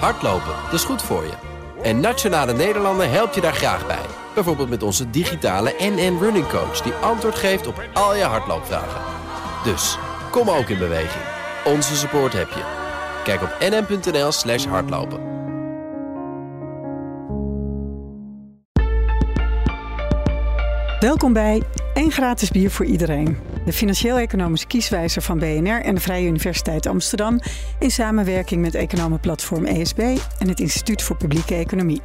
Hardlopen, dat is goed voor je. En Nationale Nederlanden helpt je daar graag bij. Bijvoorbeeld met onze digitale NN Running Coach... die antwoord geeft op al je hardloopvragen. Dus, kom ook in beweging. Onze support heb je. Kijk op nn.nl slash hardlopen. Welkom bij Eén gratis bier voor iedereen. De financieel-economische kieswijzer van BNR en de Vrije Universiteit Amsterdam... in samenwerking met economenplatform ESB en het Instituut voor Publieke Economie.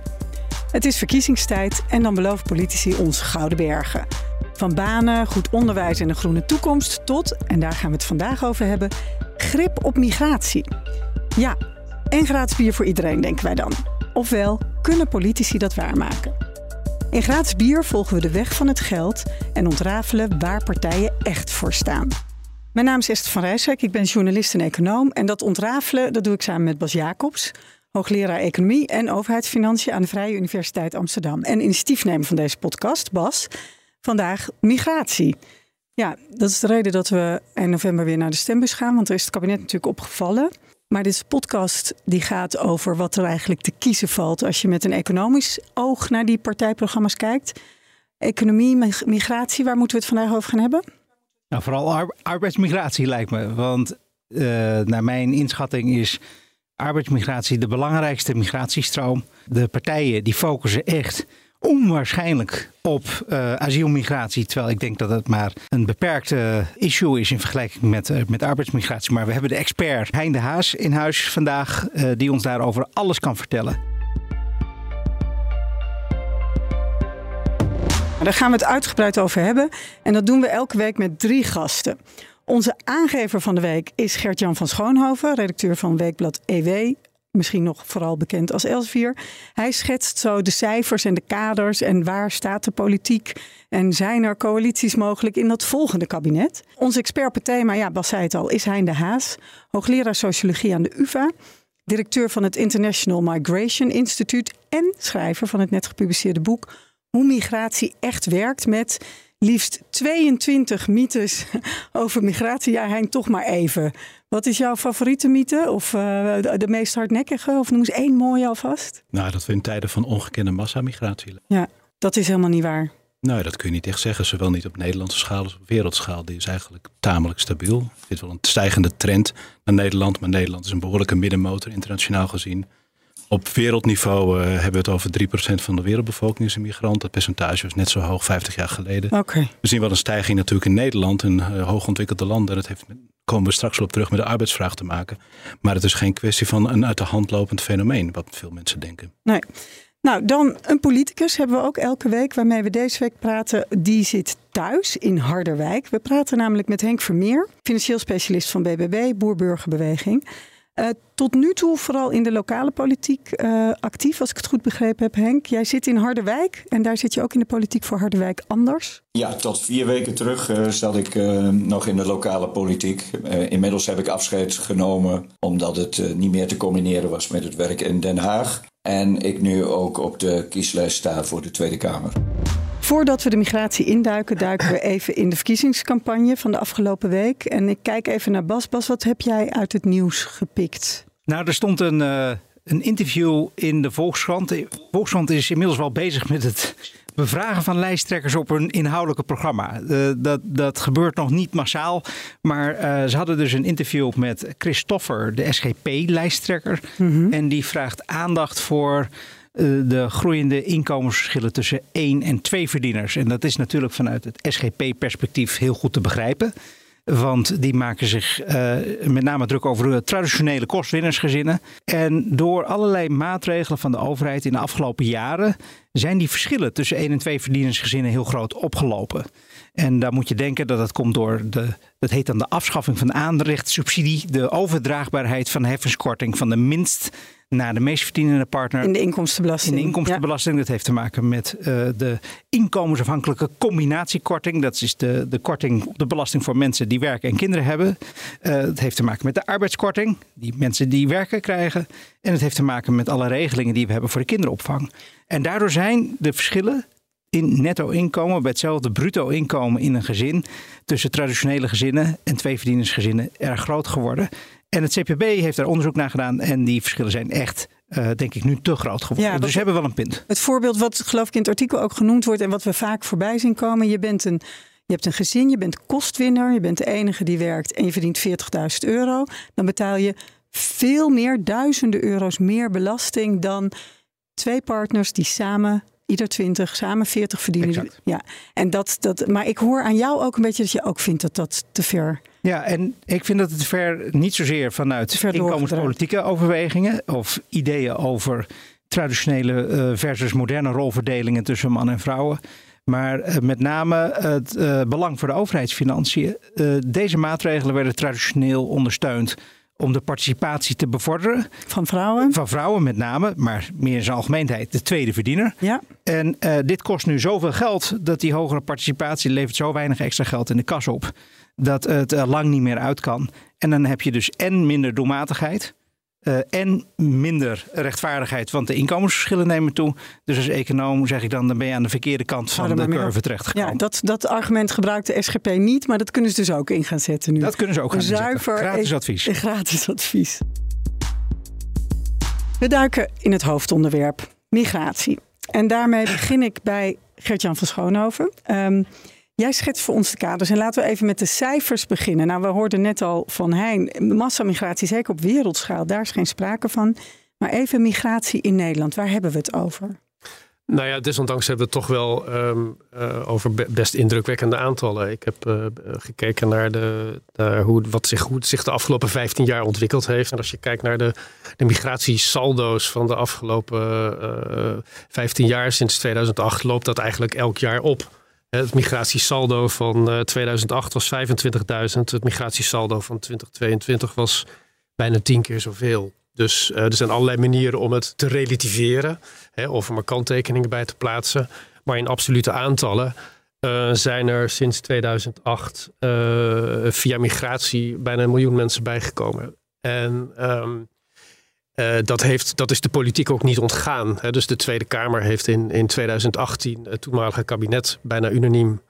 Het is verkiezingstijd en dan beloven politici ons gouden bergen. Van banen, goed onderwijs en een groene toekomst tot, en daar gaan we het vandaag over hebben, grip op migratie. Ja, één gratis bier voor iedereen, denken wij dan. Ofwel, kunnen politici dat waarmaken? In gratis bier volgen we de weg van het geld en ontrafelen waar partijen echt voor staan. Mijn naam is Esther van Rijswijk, ik ben journalist en econoom. En dat ontrafelen dat doe ik samen met Bas Jacobs, hoogleraar economie en overheidsfinanciën aan de Vrije Universiteit Amsterdam. En initiatiefnemer van deze podcast, Bas, vandaag migratie. Ja, dat is de reden dat we in november weer naar de stembus gaan, want er is het kabinet natuurlijk opgevallen. Maar dit podcast die gaat over wat er eigenlijk te kiezen valt als je met een economisch oog naar die partijprogramma's kijkt. Economie, migratie, waar moeten we het vandaag over gaan hebben? Nou, vooral arbeidsmigratie lijkt me. Want uh, naar mijn inschatting is arbeidsmigratie de belangrijkste migratiestroom. De partijen die focussen echt onwaarschijnlijk op uh, asielmigratie. Terwijl ik denk dat het maar een beperkte issue is in vergelijking met, uh, met arbeidsmigratie. Maar we hebben de expert Hein de Haas in huis vandaag, uh, die ons daarover alles kan vertellen. Daar gaan we het uitgebreid over hebben. En dat doen we elke week met drie gasten. Onze aangever van de week is Gert-Jan van Schoonhoven, redacteur van Weekblad EW misschien nog vooral bekend als Elsevier. Hij schetst zo de cijfers en de kaders en waar staat de politiek en zijn er coalities mogelijk in dat volgende kabinet. Onze expert het thema, ja, Bas zei het al, is Hein de Haas, hoogleraar sociologie aan de UvA, directeur van het International Migration Institute en schrijver van het net gepubliceerde boek Hoe migratie echt werkt met liefst 22 mythes over migratie. Ja, Hein, toch maar even. Wat is jouw favoriete mythe? Of uh, de, meest hardnekkige? Of noem eens één mooie alvast. Nou, dat we in tijden van ongekende massamigratie Ja, dat is helemaal niet waar. Nou, dat kun je niet echt zeggen. Zowel niet op Nederlandse schaal als op wereldschaal. Die is eigenlijk tamelijk stabiel. Er zit wel een stijgende trend naar Nederland. Maar Nederland is een behoorlijke middenmotor internationaal gezien. Op wereldniveau uh, hebben we het over 3% van de wereldbevolking is een migrant. Dat percentage was net zo hoog 50 jaar geleden. Okay. We zien wel een stijging natuurlijk in Nederland, een uh, hoogontwikkelde landen. Dat heeft, komen we straks wel op terug met de arbeidsvraag te maken. Maar het is geen kwestie van een uit de hand lopend fenomeen, wat veel mensen denken. Nee. Nou, dan een politicus hebben we ook elke week waarmee we deze week praten. Die zit thuis in Harderwijk. We praten namelijk met Henk Vermeer, financieel specialist van BBB, Boerburgerbeweging. Uh, tot nu toe vooral in de lokale politiek uh, actief, als ik het goed begrepen heb, Henk. Jij zit in Harderwijk en daar zit je ook in de politiek voor Harderwijk anders. Ja, tot vier weken terug uh, zat ik nog in de lokale politiek. inmiddels heb ik afscheid genomen omdat het niet meer te combineren was met het werk in Den Haag. En ik nu ook op de kieslijst sta voor de Tweede Kamer. Voordat we de migratie induiken, duiken we even in de verkiezingscampagne van de afgelopen week. En ik kijk even naar Bas. Bas, wat heb jij uit het nieuws gepikt? Nou, er stond een, uh, een interview in de Volkskrant. De Volkskrant is inmiddels wel bezig met het bevragen van lijsttrekkers op hun inhoudelijke programma. Uh, dat, dat gebeurt nog niet massaal. Maar uh, ze hadden dus een interview met Christoffer, de SGP-lijsttrekker. Mm -hmm. En die vraagt aandacht voor de groeiende inkomensverschillen tussen één en twee verdieners. En dat is natuurlijk vanuit het SGP-perspectief heel goed te begrijpen. Want die maken zich uh, met name druk over de traditionele kostwinnersgezinnen. En door allerlei maatregelen van de overheid in de afgelopen jaren zijn die verschillen tussen één en twee verdienersgezinnen heel groot opgelopen. En daar moet je denken dat dat komt door de, dat heet dan de afschaffing van aanrechtssubsidie, de overdraagbaarheid van de heffenskorting van de minst naar de meest verdienende partner. In de inkomstenbelasting. In de inkomstenbelasting. Ja. Dat heeft te maken met uh, de inkomensafhankelijke combinatiekorting. Dat is de, de korting de belasting voor mensen die werken en kinderen hebben. Uh, het heeft te maken met de arbeidskorting, die mensen die werken krijgen. En het heeft te maken met alle regelingen die we hebben voor de kinderopvang. En daardoor zijn de verschillen in netto inkomen, bij hetzelfde bruto inkomen in een gezin, tussen traditionele gezinnen en tweeverdienersgezinnen erg groot geworden. En het CPB heeft daar onderzoek naar gedaan en die verschillen zijn echt uh, denk ik, nu te groot geworden. Ja, dus ze hebben wel een punt. Het voorbeeld wat geloof ik in het artikel ook genoemd wordt en wat we vaak voorbij zien komen. Je bent een je hebt een gezin, je bent kostwinner, je bent de enige die werkt en je verdient 40.000 euro. Dan betaal je veel meer, duizenden euro's meer belasting dan twee partners die samen ieder 20, samen 40 verdienen. Ja, en dat, dat, maar ik hoor aan jou ook een beetje dat je ook vindt dat dat te ver. Ja, en ik vind dat het ver niet zozeer vanuit inkomenspolitieke overwegingen of ideeën over traditionele eh, versus moderne rolverdelingen tussen man en vrouwen. Maar eh, met name het uh, belang voor de overheidsfinanciën. deze maatregelen werden traditioneel ondersteund om de participatie te bevorderen. Van vrouwen? Van vrouwen met name, maar meer in zijn algemeenheid de tweede verdiener. Ja. En uh, dit kost nu zoveel geld dat die hogere participatie levert zo weinig extra geld in de kas op. Dat het er lang niet meer uit kan. En dan heb je dus en minder doelmatigheid. Uh, en minder rechtvaardigheid, want de inkomensverschillen nemen toe. Dus als econoom zeg ik dan, dan ben je aan de verkeerde kant van de curve terechtgekomen. Ja, dat, dat argument gebruikt de SGP niet, maar dat kunnen ze dus ook in gaan zetten nu. Dat kunnen ze ook gaan Zuiver Gratis advies. Gratis advies. We duiken in het hoofdonderwerp migratie. En daarmee begin ik bij Gert-Jan van Schoonhoven. Um, Jij schetst voor ons de kaders en laten we even met de cijfers beginnen. Nou, we hoorden net al van Hein, massamigratie, zeker op wereldschaal, daar is geen sprake van. Maar even migratie in Nederland, waar hebben we het over? Nou ja, desondanks hebben we het toch wel ehm, eh, over best indrukwekkende aantallen. Ik heb uh, gekeken naar, de, hoe, wat zich, hoe het zich de afgelopen 15 jaar ontwikkeld heeft. En als je kijkt naar de, de migratiesaldo's van de afgelopen uh, 15 jaar sinds 2008, loopt dat eigenlijk elk jaar op. Het migratiesaldo van 2008 eh, was 25.000. Het migratiesaldo van 2022 was bijna tien keer zoveel. Dus uh, er zijn allerlei manieren om het te relativeren. Hè, of er maar kanttekeningen bij te plaatsen. Maar in absolute aantallen uh, zijn er sinds 2008 via migratie bijna een miljoen mensen bijgekomen. En um, uh, dat, heeft, dat is de politiek ook niet ontgaan. Hè. Dus de Tweede Kamer heeft in, in 2018 het toenmalige kabinet bijna unaniem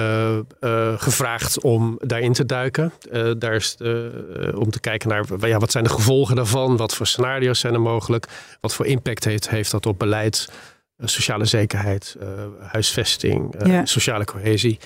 uh, uh, gevraagd om daarin te duiken. daar is, om te kijken naar ja, wat zijn de gevolgen daarvan, wat voor scenario's zijn er mogelijk, wat voor impact heeft, heeft dat op beleid, sociale zekerheid, huisvesting, ja. sociale cohesie.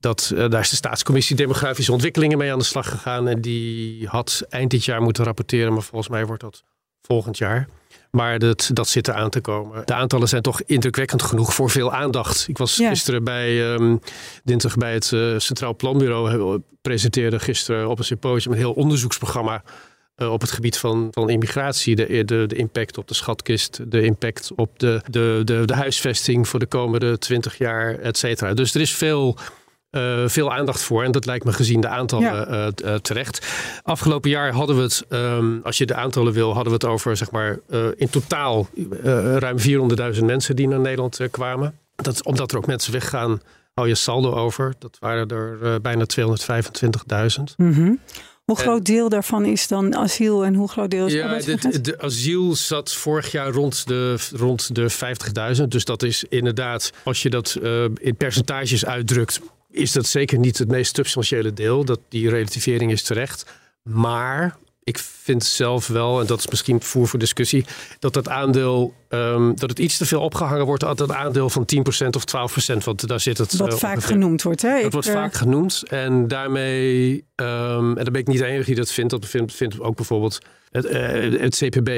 Dat, daar is de staatscommissie Demografische Ontwikkelingen mee aan de slag gegaan. En die had eind dit jaar moeten rapporteren, maar volgens mij wordt dat volgend jaar. Maar dat, dat zit er aan te komen. De aantallen zijn toch indrukwekkend genoeg voor veel aandacht. Ik was gisteren bij um, dinsdag bij het uh, Centraal Planbureau. Presenteerde gisteren op een symposium een heel onderzoeksprogramma. Uh, op het gebied van, van immigratie, de, de, de impact op de schatkist, de impact op de, de, de, de huisvesting voor de komende twintig jaar, et cetera. Dus er is veel uh, veel aandacht voor. En dat lijkt me gezien de aantallen uh, uh, terecht. Afgelopen jaar hadden we het, um, als je de aantallen wil, hadden we het over zeg maar in totaal ruim 400.000 mensen die naar Nederland kwamen. Dat, omdat er ook mensen weggaan, hou je saldo over. Dat waren er bijna 225.000. Mm -hmm. Hoe groot deel daarvan is dan asiel en hoe groot deel is ja, de, de, asiel zat vorig jaar rond de, rond de 50.000. Dus dat is inderdaad, als je dat in percentages uitdrukt, is dat zeker niet het meest substantiële deel. Dat, die relativering is terecht. Maar ik vind zelf wel, en dat is misschien voer voor discussie, dat dat aandeel, um, dat het iets te veel opgehangen wordt aan het aandeel van 10% of 12%. Want daar zit het. Wat uh, vaak genoemd wordt, hè? Dat wordt vaak genoemd. En daarmee, um, en dan ben ik niet de enige die dat vindt. Dat vindt, vindt ook bijvoorbeeld het, uh, het CPB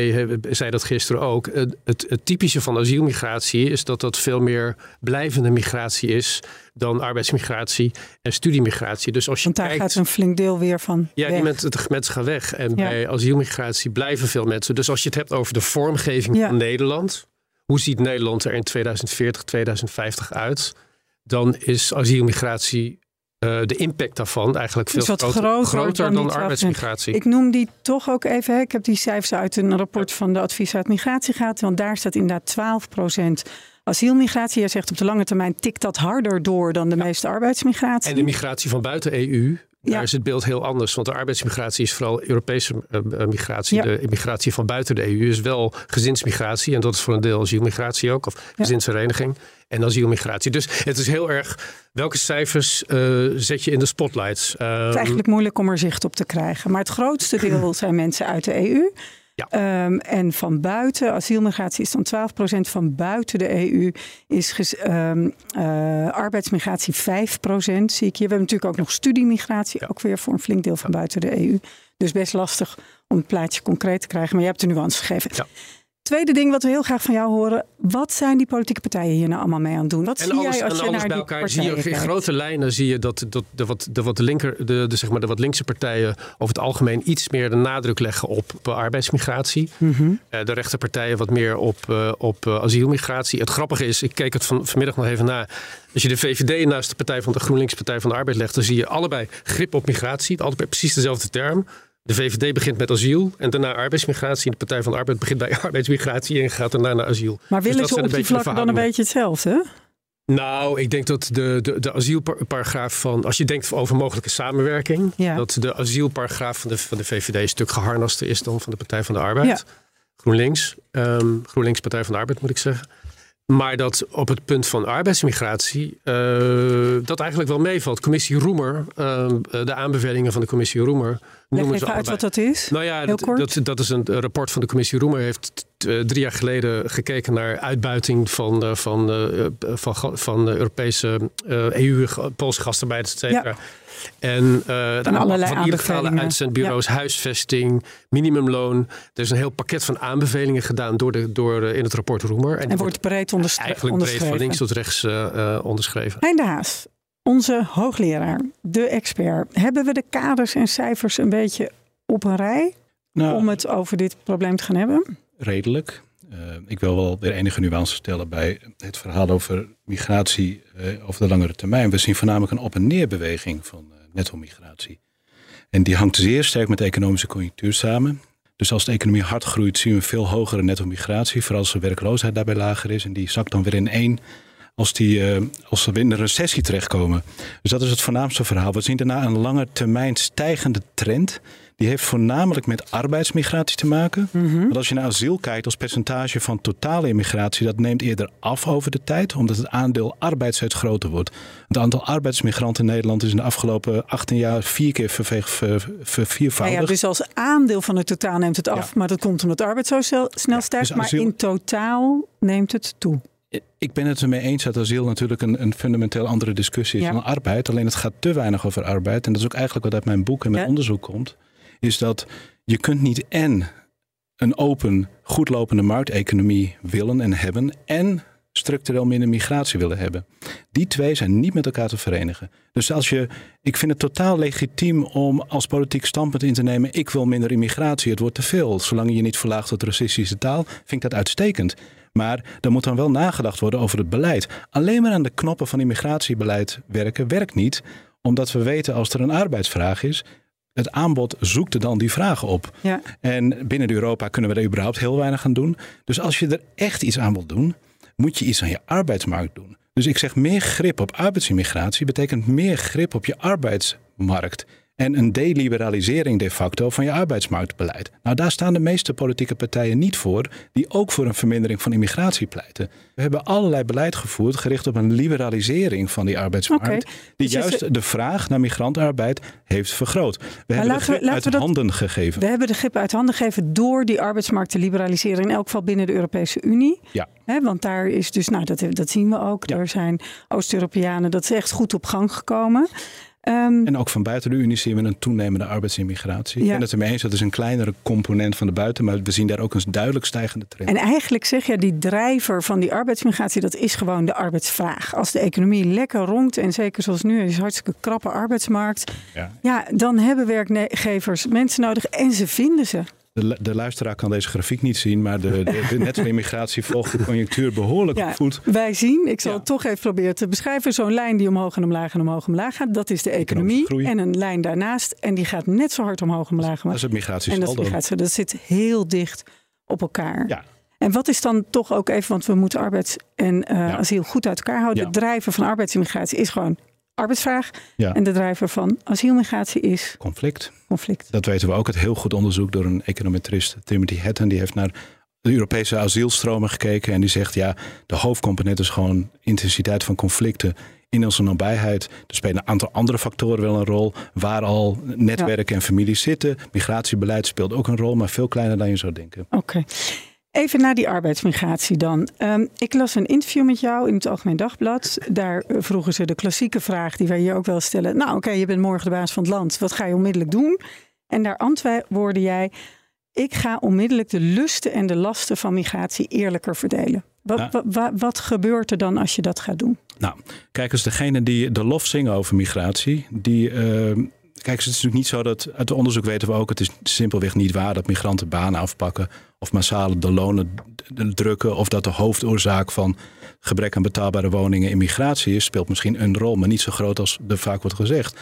zei dat gisteren ook. Het, het, het, typische van asielmigratie is dat dat veel meer blijvende migratie is dan arbeidsmigratie en studiemigratie. Dus als je Want daar kijkt, gaat een flink deel weer van. Ja, weg. die mensen, mensen gaan weg. En ja. bij asielmigratie blijven veel mensen. Dus als je het hebt over de vormgeving ja. van Nederland. Hoe ziet Nederland er in 2040, 2050 uit? Dan is asielmigratie uh, de impact daarvan eigenlijk veel groter, groter, groter dan, dan arbeidsmigratie. Ik noem die toch ook even. Hè. Ik heb die cijfers uit een rapport van de advies uit migratie gehad. Want daar staat inderdaad 12 procent asielmigratie. Jij zegt op de lange termijn tikt dat harder door dan de ja. meeste arbeidsmigratie. En de migratie van buiten EU. Daar ja. is het beeld heel anders. Want de arbeidsmigratie is vooral Europese uh, migratie. Ja. De migratie van buiten de EU is wel gezinsmigratie. En dat is voor een deel asielmigratie ook. Of gezinshereniging en asielmigratie. Dus het is heel erg welke cijfers uh, zet je in de spotlights. Um, het is eigenlijk moeilijk om er zicht op te krijgen. Maar het grootste deel zijn mensen uit de EU. Ja. Ehm, en van buiten, asielmigratie is dan 12%. Van buiten de EU is ges- ehm, eh, arbeidsmigratie 5%. Zie ik hier. We hebben natuurlijk ook nog studiemigratie. Ook weer voor een flink deel van buiten de EU. Dus best lastig om het plaatje concreet te krijgen. Maar je hebt de nuance gegeven. Ja. Tweede ding wat we heel graag van jou horen. Wat zijn die politieke partijen hier nou allemaal mee aan het doen? Wat En zie alles, jij als je alles naar bij elkaar zie je in grote lijnen zie je dat, dat de, wat, de, wat linker, de, de, zeg maar, de wat linkse partijen over het algemeen iets meer de nadruk leggen op, arbeidsmigratie. Mhm. Eh, de rechterpartijen wat meer op, eh, op eh, asielmigratie. Het grappige is, ik keek het van, vanmiddag nog even na. Als je de VVD naast de Partij van de GroenLinks Partij van de Arbeid legt, dan zie je allebei grip op migratie. Altijd bij precies dezelfde term. De VVD begint met asiel en daarna arbeidsmigratie. De Partij van de Arbeid begint bij arbeidsmigratie en gaat daarna naar asiel. Maar Dus willen dat ze op die vlakken dan een beetje hetzelfde? Nou, ik denk dat de, de, de asielparagraaf van. Als je denkt over mogelijke samenwerking. Ja. dat de asielparagraaf van de, van de VVD een stuk geharnaster is dan van de Partij van de Arbeid. Ja. GroenLinks. ehm, GroenLinks Partij van de Arbeid moet ik zeggen. Maar dat op het punt van arbeidsmigratie. eh, dat eigenlijk wel meevalt. Commissie Roemer. ehm, eh, de aanbevelingen van de Commissie Roemer. Leg noemen even ze uit wat dat is. Nou ja, dat, dat, dat is een rapport van de commissie Roemer. Heeft eh, drie jaar geleden gekeken naar uitbuiting van, eh, van, eh, eh, van, van de Europese eh, EU, ge- Poolse gastarbeiders, et cetera. En eh Van allerlei van illegale uitzendbureaus, huisvesting, minimumloon. Er is een heel pakket van aanbevelingen gedaan door de, door, eh, in het rapport Roemer. En wordt breed onderstre- eigenlijk breed onderschreven. van links tot rechts eh, eh, onderschreven. Hein de Haas, onze hoogleraar, de expert. Hebben we de kaders en cijfers een beetje op een rij Nou, om het over dit probleem te gaan hebben? Redelijk. Eh, ik wil wel weer enige nuance stellen bij het verhaal over migratie eh, over de langere termijn. We zien voornamelijk een op- en neerbeweging van eh, netto-migratie. En die hangt zeer sterk met de economische conjunctuur samen. Dus als de economie hard groeit, zien we veel hogere netto-migratie. Vooral als de werkloosheid daarbij lager is. En die zakt dan weer in één als, die, eh, als we in een recessie terechtkomen. Dus dat is het voornaamste verhaal. We zien daarna een lange termijn stijgende trend. Die heeft voornamelijk met arbeidsmigratie te maken. Want als je naar asiel kijkt als percentage van totale immigratie, dat neemt eerder af over de tijd, omdat het aandeel arbeid steeds groter wordt. Het aantal arbeidsmigranten in Nederland is in de afgelopen 18 jaar vier keer verve- ver- ver- Nou verviervoudigd. ja, dus als aandeel van het totaal neemt het af, maar dat komt omdat arbeid zo snel, snel stijgt. dus maar asiel- in totaal neemt het toe. Ik ben het ermee eens dat asiel natuurlijk een, een fundamenteel andere discussie is Ja. dan arbeid. Alleen het gaat te weinig over arbeid. En dat is ook eigenlijk wat uit mijn boek en mijn Ja. onderzoek komt. Is dat je kunt niet en een open, goed lopende markteconomie willen en hebben. En structureel minder migratie willen hebben. Die twee zijn niet met elkaar te verenigen. Dus als je, ik vind het totaal legitiem om als politiek standpunt in te nemen. Ik wil minder immigratie, het wordt te veel. Zolang je je niet verlaagt tot racistische taal, vind ik dat uitstekend. Maar er moet dan wel nagedacht worden over het beleid. Alleen maar aan de knoppen van immigratiebeleid werken werkt niet. Omdat we weten als er een arbeidsvraag is. Het aanbod zoekt dan die vragen op. Ja. En binnen Europa kunnen we er überhaupt heel weinig aan doen. Dus als je er echt iets aan wilt doen, moet je iets aan je arbeidsmarkt doen. Dus ik zeg meer grip op arbeidsimmigratie betekent meer grip op je arbeidsmarkt. En een deliberalisering de facto van je arbeidsmarktbeleid. Nou, daar staan de meeste politieke partijen niet voor, die ook voor een vermindering van immigratie pleiten. We hebben allerlei beleid gevoerd gericht op een liberalisering van die arbeidsmarkt, die Dus juist de vraag naar migrantarbeid heeft vergroot. We hebben de grip uit we dat- handen gegeven. We hebben de grip uit handen gegeven door die arbeidsmarkt te liberaliseren. In elk geval binnen de Europese Unie. Ja. Want daar is dus, nou dat, dat zien we ook. Ja. Er zijn Oost-Europeanen, dat is echt goed op gang gekomen. Ehm, En ook van buiten de Unie zien we een toenemende arbeidsimmigratie. Ik ben het ermee eens, dat is een kleinere component van de buiten, maar we zien daar ook een duidelijk stijgende trend. En eigenlijk zeg je, die drijver van die arbeidsmigratie, dat is gewoon de arbeidsvraag. Als de economie lekker ronkt, en zeker zoals nu, is een hartstikke krappe arbeidsmarkt. Ja. Ja, dan hebben werkgevers mensen nodig en ze vinden ze. De, de luisteraar kan deze grafiek niet zien, maar de, de, de netto-immigratie volgt de conjunctuur behoorlijk Ja, goed. wij zien, ik zal Ja. het toch even proberen te beschrijven, zo'n lijn die omhoog en omlaag en omhoog en omlaag gaat. Dat is de economie. En een lijn daarnaast, en die gaat net zo hard omhoog en omlaag. Dat is het En dat, migratiesaldo. is migratie. dat zit heel dicht op elkaar. Ja. En wat is dan toch ook even, want we moeten arbeids- en eh, Ja. asiel goed uit elkaar houden. Ja. De drijver van arbeidsimmigratie is gewoon arbeidsvraag. Ja. En de drijver van asielmigratie is Conflict. conflict. Dat weten we ook uit heel goed onderzoek door een econometrist, Timothy Hatton. Die heeft naar de Europese asielstromen gekeken en die zegt ja, de hoofdcomponent is gewoon intensiteit van conflicten in onze nabijheid. Er spelen een aantal andere factoren wel een rol. Waar al netwerken en families zitten. Migratiebeleid speelt ook een rol, maar veel kleiner dan je zou denken. Oké. Even naar die arbeidsmigratie dan. Um, ik las een interview met jou in het Algemeen Dagblad. Daar eh, vroegen ze de klassieke vraag die wij hier ook wel stellen. Nou oké, je bent morgen de baas van het land. Wat ga je onmiddellijk doen? En daar antwoordde jij... Ik ga onmiddellijk de lusten en de lasten van migratie eerlijker verdelen. Wat, wat, wat, gebeurt er dan als je dat gaat doen? Nou, kijk eens, degene die de lof zingen over migratie, die. Uh, kijk, het is natuurlijk niet zo dat. Uit onderzoek weten we ook, het is simpelweg niet waar dat migranten banen afpakken. Of massaal de lonen drukken. of dat de hoofdoorzaak van gebrek aan betaalbare woningen in migratie is. Speelt misschien een rol, maar niet zo groot als er vaak wordt gezegd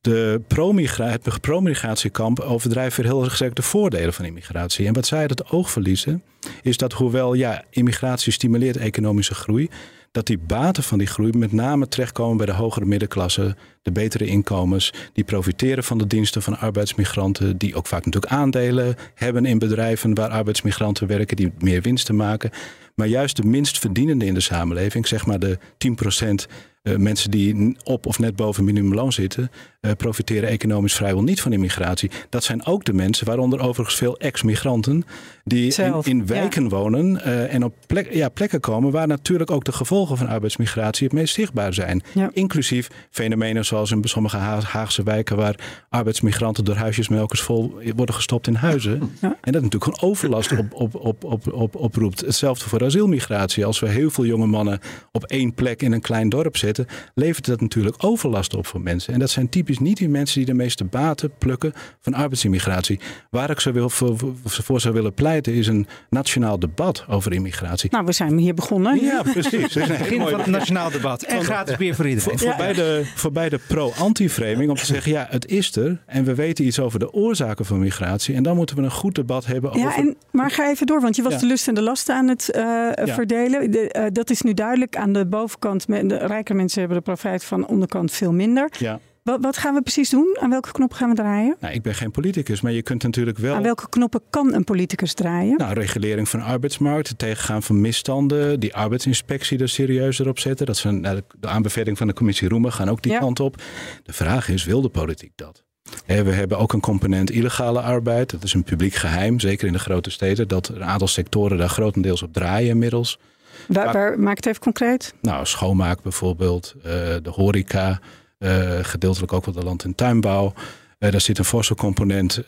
de pro-migra het pro-migratiekamp overdrijft weer heel erg de voordelen van immigratie. En wat zij het oog verliezen, is dat hoewel ja, immigratie stimuleert economische groei, dat die baten van die groei met name terechtkomen bij de hogere middenklasse, de betere inkomens, die profiteren van de diensten van arbeidsmigranten, die ook vaak natuurlijk aandelen hebben in bedrijven waar arbeidsmigranten werken, die meer winsten maken. Maar juist de minst verdienende in de samenleving, zeg maar de 10% uh, mensen die op of net boven minimumloon zitten, uh, profiteren economisch vrijwel niet van immigratie. Dat zijn ook de mensen, waaronder overigens veel ex-migranten, die in, in, wijken wonen uh, en op plek, ja, plekken komen waar natuurlijk ook de gevolgen van arbeidsmigratie het meest zichtbaar zijn. Ja. Inclusief fenomenen zoals in sommige Haagse wijken waar arbeidsmigranten door huisjesmelkers vol worden gestopt in huizen. Ja. En dat natuurlijk gewoon overlast op, op, op, op, op, oproept. Hetzelfde voor asielmigratie. Als we heel veel jonge mannen op één plek in een klein dorp zetten, levert dat natuurlijk overlast op voor mensen. En dat zijn typisch niet die mensen die de meeste baten plukken van arbeidsimmigratie. Waar ik zo wil, voor, voor zou willen pleiten is een nationaal debat over immigratie. Nou, we zijn hier begonnen. Ja, precies. Het begin van het nationaal debat. En gratis bier voor iedereen. Voor, voorbij, de, voorbij de pro-anti-framing om te zeggen, ja, het is er. En we weten iets over de oorzaken van migratie. En dan moeten we een goed debat hebben over... Ja, en, maar ga even door, want je was ja. de lust en de lasten aan het uh, ja. verdelen. De, uh, dat is nu duidelijk aan de bovenkant. De rijke mensen hebben de profijt van onderkant veel minder. Ja. Wat, wat, gaan we precies doen? Aan welke knop gaan we draaien? Nou, ik ben geen politicus, maar je kunt natuurlijk wel. Aan welke knoppen kan een politicus draaien? Nou, regulering van de arbeidsmarkt, het tegengaan van misstanden, die arbeidsinspectie er serieuzer op zetten. Dat zijn de aanbeveling van de commissie Roemer gaan ook die ja. kant op. De vraag is: wil de politiek dat? We hebben ook een component illegale arbeid. Dat is een publiek geheim, zeker in de grote steden, dat een aantal sectoren daar grotendeels op draaien inmiddels. Waar, waar maak het even concreet? Nou, schoonmaak bijvoorbeeld, uh, de horeca, uh, gedeeltelijk ook wel de land- en tuinbouw. Uh, daar zit een forse component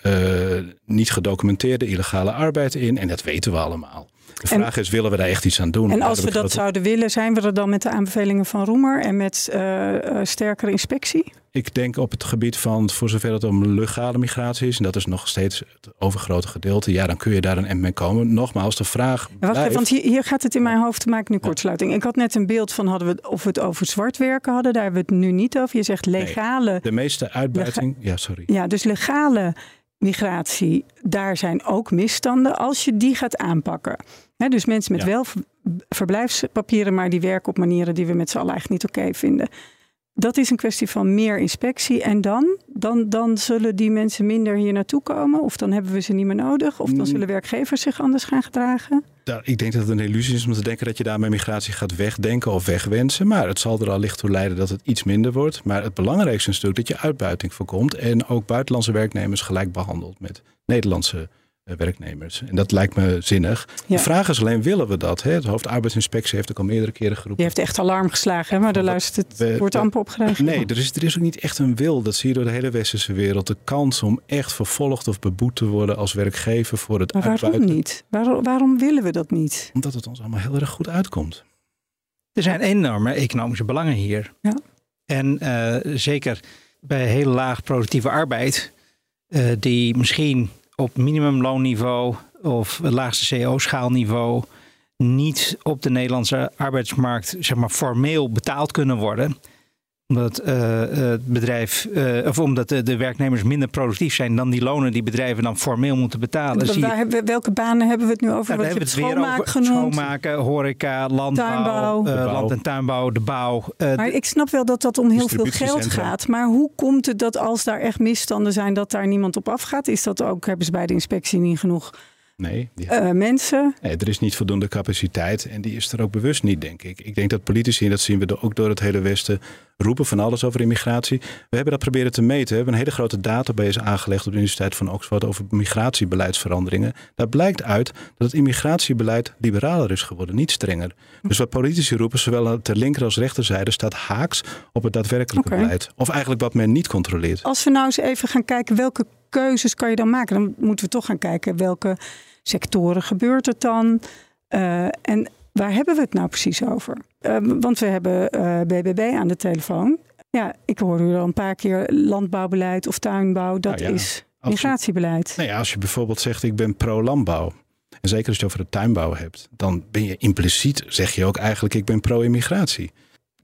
niet gedocumenteerde illegale arbeid in. En dat weten we allemaal. De vraag is, willen we daar echt iets aan doen? En als we dat zouden willen, zijn we er dan met de aanbevelingen van Roemer en met uh, sterkere inspectie? Ik denk op het gebied van, voor zover het om legale migratie is, en dat is nog steeds het overgrote gedeelte, ja, dan kun je daar een end mee komen. Nogmaals, de vraag. Wacht even, want hier, hier, gaat het in mijn hoofd te maken nu kortsluiting. Ik had net een beeld van hadden we, of we het over zwart werken hadden, daar hebben we het nu niet over. Je zegt legale. Nee, de meeste uitbuiting, ja, sorry. Ja, dus legale migratie, daar zijn ook misstanden als je die gaat aanpakken. He, dus mensen met ja. wel verblijfspapieren, maar die werken op manieren die we met z'n allen eigenlijk niet oké okay vinden. Dat is een kwestie van meer inspectie. En dan? dan? Dan zullen die mensen minder hier naartoe komen? Of dan hebben we ze niet meer nodig? Of dan zullen werkgevers zich anders gaan gedragen? Nou, ik denk dat het een illusie is om te denken dat je daarmee migratie gaat wegdenken of wegwensen. Maar het zal er al licht toe leiden dat het iets minder wordt. Maar het belangrijkste is natuurlijk dat je uitbuiting voorkomt. En ook buitenlandse werknemers gelijk behandelt met Nederlandse werknemers. En dat lijkt me zinnig. Ja. De vraag is alleen, willen we dat? Hè? Het hoofdarbeidsинspectie heeft ook al meerdere keren geroepen. Die heeft echt alarm geslagen, hè? maar er luistert, het wordt amper opgereageerd. Nee, er is, er is ook niet echt een wil. Dat zie je door de hele westerse wereld. De kans om echt vervolgd of beboet te worden als werkgever voor het maar waarom uitbuiten. niet? Waarom, waarom willen we dat niet? Omdat het ons allemaal heel erg goed uitkomt. Er zijn enorme economische belangen hier. Ja. En uh, zeker bij heel laag productieve arbeid, uh, die misschien op minimumloonniveau of het laagste CO-schaalniveau niet op de Nederlandse arbeidsmarkt zeg maar, formeel betaald kunnen worden omdat uh, het bedrijf, uh, of omdat de, de, werknemers minder productief zijn dan die lonen die bedrijven dan formeel moeten betalen. Zie waar hebben, welke banen hebben we het nu over? Nou, Wat we hebben het weer over genoemd. schoonmaken, horeca, landbouw, tuinbouw. Uh, land- en tuinbouw, de bouw. maar ik snap wel dat dat om heel veel geld gaat. Maar hoe komt het dat als daar echt misstanden zijn, dat daar niemand op afgaat? Is dat ook, hebben ze bij de inspectie niet genoeg Nee, die... uh, mensen. nee, er is niet voldoende capaciteit en die is er ook bewust niet, denk ik. Ik denk dat politici, en dat zien we ook door het hele Westen, roepen van alles over immigratie. We hebben dat proberen te meten. We hebben een hele grote database aangelegd op de Universiteit van Oxford over migratiebeleidsveranderingen. Daar blijkt uit dat het immigratiebeleid liberaler is geworden, niet strenger. Dus wat politici roepen, zowel ter linker als rechterzijde, staat haaks op het daadwerkelijke beleid. Of eigenlijk wat men niet controleert. Als we nou eens even gaan kijken welke keuzes kan je dan maken, dan moeten we toch gaan kijken welke sectoren gebeurt het dan uh, en waar hebben we het nou precies over? Uh, want we hebben uh, BBB aan de telefoon. Ja, ik hoor u al een paar keer landbouwbeleid of tuinbouw, dat Nou ja, is migratiebeleid. Nou ja, als je bijvoorbeeld zegt ik ben pro-landbouw. En zeker als je het over de tuinbouw hebt, dan ben je impliciet, zeg je ook eigenlijk, ik ben pro-immigratie.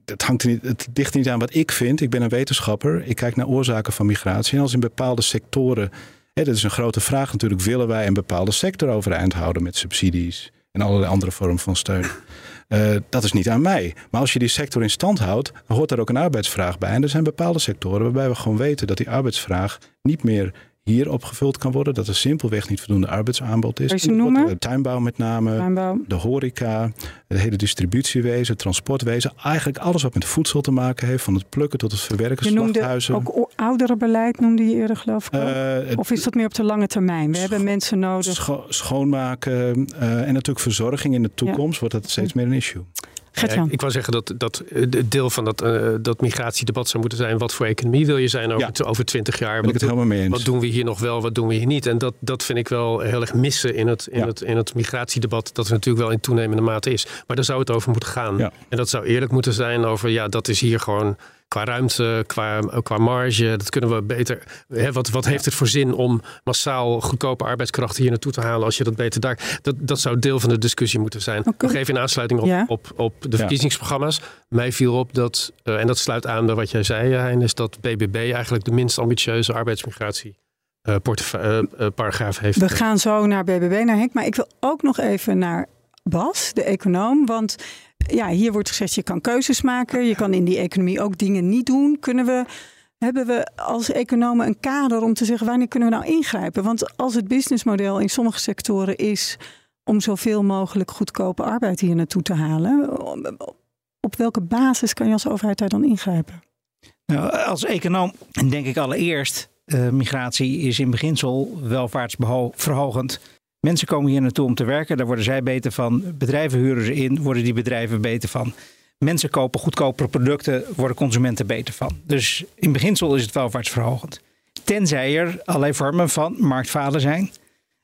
Het, hangt niet, het ligt niet aan wat ik vind. Ik ben een wetenschapper. Ik kijk naar oorzaken van migratie. En als in bepaalde sectoren, hè, dat is een grote vraag natuurlijk, willen wij een bepaalde sector overeind houden met subsidies en allerlei andere vormen van steun. Uh, dat is niet aan mij. Maar als je die sector in stand houdt, hoort daar ook een arbeidsvraag bij. En er zijn bepaalde sectoren waarbij we gewoon weten dat die arbeidsvraag niet meer hier opgevuld kan worden. Dat er simpelweg niet voldoende arbeidsaanbod is. De tuinbouw met name, Tuinbouw. de horeca, het hele distributiewezen, transportwezen. Eigenlijk alles wat met voedsel te maken heeft. Van het plukken tot het verwerken, Je noemde slachthuizen. ook ouderenbeleid, noemde je eerder geloof ik. Eh, Of is dat meer op de lange termijn? We hebben mensen nodig. scho- schoonmaken eh, en natuurlijk verzorging in de toekomst wordt dat steeds meer een issue. Ja, ik wou zeggen dat, dat eh, het deel van dat, eh, dat migratiedebat zou moeten zijn... wat voor economie wil je zijn over, Ja. over 20 jaar? Ben ik Wat het doen- helemaal mee eens. Wat doen we hier nog wel, wat doen we hier niet? En dat, dat vind ik wel heel erg missen in het, in, Ja. het, in het migratiedebat. Dat er natuurlijk wel in toenemende mate is. Maar daar zou het over moeten gaan. Ja. En dat zou eerlijk moeten zijn over... ja, dat is hier gewoon qua ruimte, qua, qua marge. Dat kunnen we beter... Hè, wat, wat heeft het voor zin om massaal goedkope arbeidskrachten hier naartoe te halen... als je dat beter daar... Dat, dat zou deel van de discussie moeten zijn. Oké. Nog even in aansluiting op, Ja. op, op de Ja. verkiezingsprogramma's. Mij viel op dat, eh, en dat sluit aan bij wat jij zei, eh, Hein, is dat BBB eigenlijk de minst ambitieuze arbeidsmigratie eh, paragraaf heeft. We gaan zo naar BBB, naar Henk. Maar ik wil ook nog even naar Bas, de econoom. Want ja, hier wordt gezegd, je kan keuzes maken. Je kan in die economie ook dingen niet doen. Kunnen we, hebben we als economen een kader om te zeggen... wanneer kunnen we nou ingrijpen? Want als het businessmodel in sommige sectoren is... om zoveel mogelijk goedkope arbeid hier naartoe te halen... op welke basis kan je als overheid daar dan ingrijpen? Nou, als econoom denk ik allereerst, eh, migratie is in beginsel welvaartsverhogend. Mensen komen hier naartoe om te werken, daar worden zij beter van. Bedrijven huren ze in, worden die bedrijven beter van. Mensen kopen goedkopere producten, worden consumenten beter van. Dus in beginsel is het welvaartsverhogend. Tenzij er allerlei vormen van marktfalen zijn.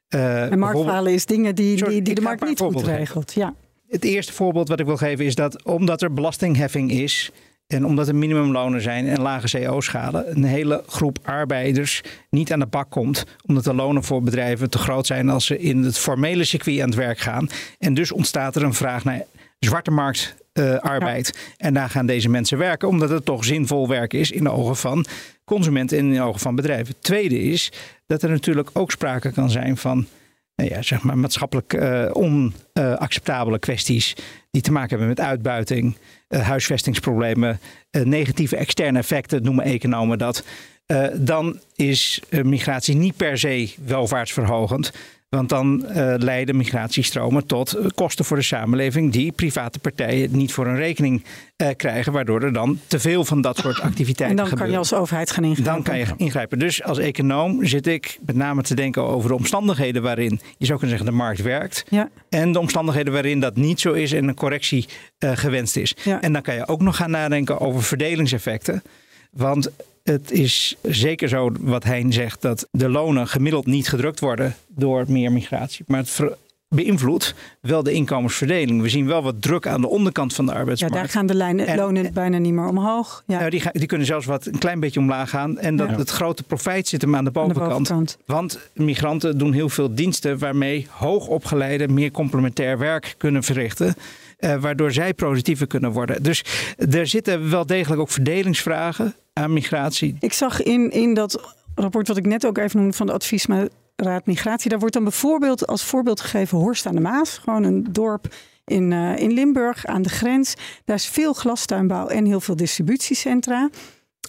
Eh, En marktfalen is dingen die, Sorry, die, die de markt niet goed regelt. Ja. Het eerste voorbeeld wat ik wil geven is dat omdat er belastingheffing is en omdat er minimumlonen zijn en lage CO-schalen, een hele groep arbeiders niet aan de bak komt. Omdat de lonen voor bedrijven te groot zijn als ze in het formele circuit aan het werk gaan. En dus ontstaat er een vraag naar zwarte markt. arbeid. En daar gaan deze mensen werken, omdat het toch zinvol werk is in de ogen van consumenten en in de ogen van bedrijven. Tweede is dat er natuurlijk ook sprake kan zijn van nou ja, zeg maar maatschappelijk eh, onacceptabele kwesties die te maken hebben met uitbuiting, huisvestingsproblemen, eh, negatieve externe effecten, noemen economen dat. Eh, dan is eh, migratie niet per se welvaartsverhogend. Want dan eh, leiden migratiestromen tot eh, kosten voor de samenleving die private partijen niet voor hun rekening eh, krijgen, waardoor er dan te veel van dat soort activiteiten En dan kan gebeuren. je als overheid gaan ingrijpen. Dan kan je ingrijpen. Dus als econoom zit ik met name te denken over de omstandigheden waarin je zou kunnen zeggen de markt werkt. Ja. En de omstandigheden waarin dat niet zo is en een correctie gewenst is. Ja. En dan kan je ook nog gaan nadenken over verdelingseffecten. Want het is zeker zo wat Hein zegt, dat de lonen gemiddeld niet gedrukt worden door meer migratie. Maar het beïnvloedt wel de inkomensverdeling. We zien wel wat druk aan de onderkant van de Ja, arbeidsmarkt. daar gaan de lijnen, En- lonen bijna niet meer omhoog. Ja, Nou, die, die kunnen zelfs wat een klein beetje omlaag gaan. En dat Ja. het grote profijt zit hem aan de aan de bovenkant. bovenkant. Want migranten doen heel veel diensten waarmee hoogopgeleide meer complementair werk kunnen verrichten. Eh, waardoor zij productiever kunnen worden. Dus er zitten wel degelijk ook verdelingsvragen aan migratie. Ik zag in, in dat rapport wat ik net ook even noemde van de adviesraad migratie. Daar wordt dan bijvoorbeeld als voorbeeld gegeven Horst aan de Maas. Gewoon een dorp in, eh, in Limburg aan de grens. Daar is veel glastuinbouw en heel veel distributiecentra.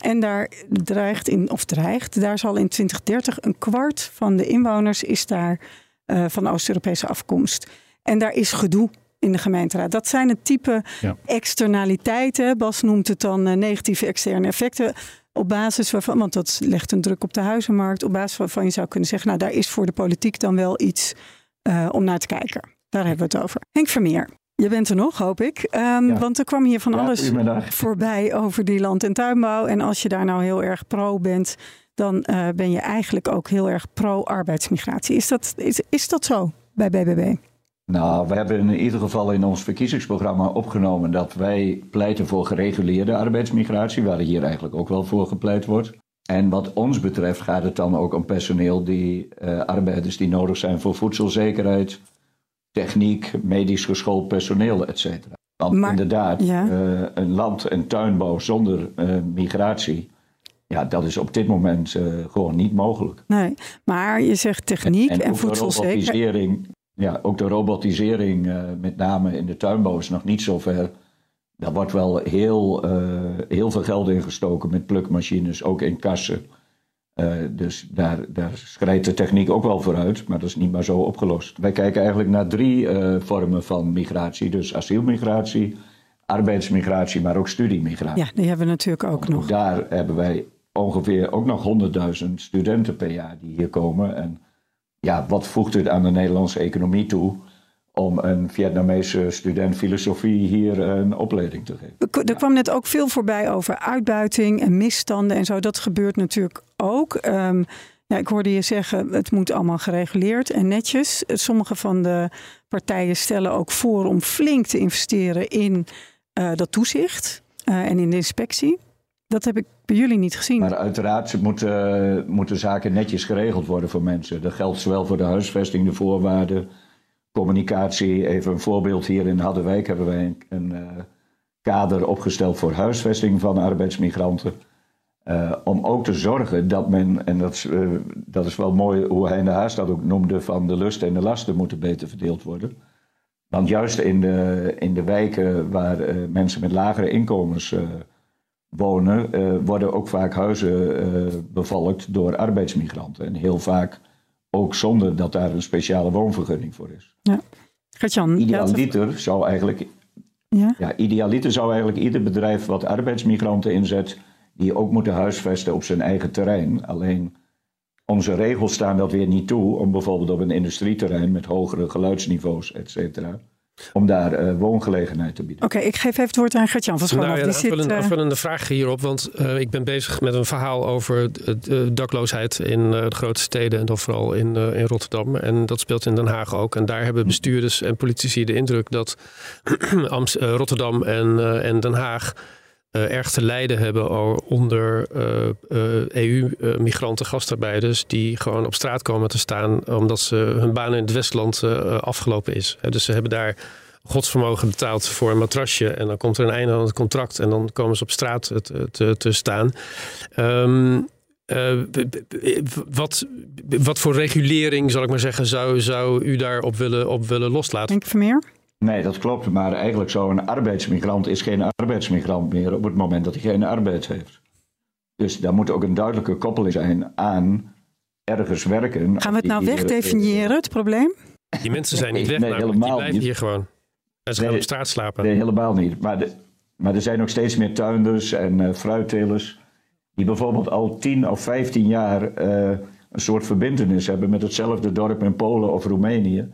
En daar dreigt in, of dreigt, daar zal in 2030 een kwart van de inwoners is daar van Oost-Europese afkomst. En daar is gedoe in de gemeenteraad. Dat zijn het type externaliteiten. Bas noemt het dan negatieve externe effecten. Op basis waarvan, want dat legt een druk op de huizenmarkt. Op basis waarvan je zou kunnen zeggen, nou daar is voor de politiek dan wel iets om naar te kijken. Daar hebben we het over. Henk Vermeer. Je bent er nog, hoop ik. Um, Want er kwam hier van alles voorbij over die land- en tuinbouw. En als je daar nou heel erg pro bent, dan uh, ben je eigenlijk ook heel erg pro-arbeidsmigratie. Is dat, is, is dat zo bij BBB? Nou, we hebben in ieder geval in ons verkiezingsprogramma opgenomen dat wij pleiten voor gereguleerde arbeidsmigratie, waar hier eigenlijk ook wel voor gepleit wordt. En wat ons betreft gaat het dan ook om personeel die uh, arbeiders die nodig zijn voor voedselzekerheid, techniek, medisch geschoold personeel, et cetera. Want inderdaad, uh, een land- en tuinbouw zonder uh, migratie, ja, dat is op dit moment uh, gewoon niet mogelijk. Nee, maar je zegt techniek en, en, en voedselzekerheid. Ja, ook de robotisering, met name in de tuinbouw, is nog niet zo ver. Daar wordt wel heel, heel veel geld in gestoken met plukmachines, ook in kassen. Uh, dus daar, daar schrijdt de techniek ook wel vooruit, maar dat is niet maar zo opgelost. Wij kijken eigenlijk naar drie vormen van migratie. Dus asielmigratie, arbeidsmigratie, maar ook studiemigratie. Ja, die hebben we natuurlijk ook nog. Daar hebben wij ongeveer ook nog 100.000 studenten per jaar die hier komen. En ja, wat voegt het aan de Nederlandse economie toe? om een Vietnamese student filosofie hier een opleiding te geven. Er kwam net ook veel voorbij over uitbuiting en misstanden en zo. Dat gebeurt natuurlijk ook. Um, ja, ik hoorde je zeggen, het moet allemaal gereguleerd en netjes. Sommige van de partijen stellen ook voor om flink te investeren in uh, dat toezicht uh, en in de inspectie. Dat heb ik bij jullie niet gezien. Maar uiteraard moeten, moeten zaken netjes geregeld worden voor mensen. Dat geldt zowel voor de huisvesting, de voorwaarden communicatie. Even een voorbeeld hier in Harderwijk hebben wij een, een uh, kader opgesteld voor huisvesting van arbeidsmigranten. Uh, om ook te zorgen dat men, en dat is, dat is wel mooi hoe hij in de Haas dat ook noemde, van de lusten en de lasten moeten beter verdeeld worden. Want juist in de, in de wijken waar mensen met lagere inkomens wonen, worden ook vaak huizen bevolkt door arbeidsmigranten. En heel vaak ook zonder dat daar een speciale woonvergunning voor is. Ja. Gertjan, idealiter zou eigenlijk, ja? Ja, idealiter zou eigenlijk ieder bedrijf wat arbeidsmigranten inzet, die ook moeten huisvesten op zijn eigen terrein. Alleen onze regels staan dat weer niet toe om bijvoorbeeld op een industrieterrein met hogere geluidsniveaus, et cetera, om daar uh, woongelegenheid te bieden. Oké, ik geef even het woord aan Gertjan van Nou, ja, een aanvullende, aanvullende vraag hierop, want uh, ik ben bezig met een verhaal over de dakloosheid in uh, de grote steden en dan vooral in, in Rotterdam. En dat speelt in Den Haag ook. En daar hebben bestuurders en politici de indruk dat Rotterdam en, en Den Haag erg te lijden hebben onder EU-migranten, gastarbeiders, die gewoon op straat komen te staan omdat ze hun baan in het Westland afgelopen is. Dus ze hebben daar godsvermogen betaald voor een matrasje en dan komt er een einde aan het contract en dan komen ze op straat te, te, staan. Uh, wat, wat voor regulering, zal ik maar zeggen, zou, zou u daarop willen, op willen loslaten? Denk Vermeer? Nee, dat klopt. Maar eigenlijk zou een arbeidsmigrant is geen arbeidsmigrant meer op het moment dat hij geen arbeid heeft. Dus daar moet ook een duidelijke koppeling zijn aan ergens werken. Gaan we het nou wegdefiniëren, het probleem? Die mensen zijn niet weg, nee, helemaal die blijven niet. hier gewoon. En ze gaan op straat slapen. Nee, helemaal niet. Maar, de, maar er zijn ook steeds meer tuinders en uh, fruittelers... die bijvoorbeeld al 10 of 15 jaar uh, een soort verbindenis hebben... met hetzelfde dorp in Polen of Roemenië...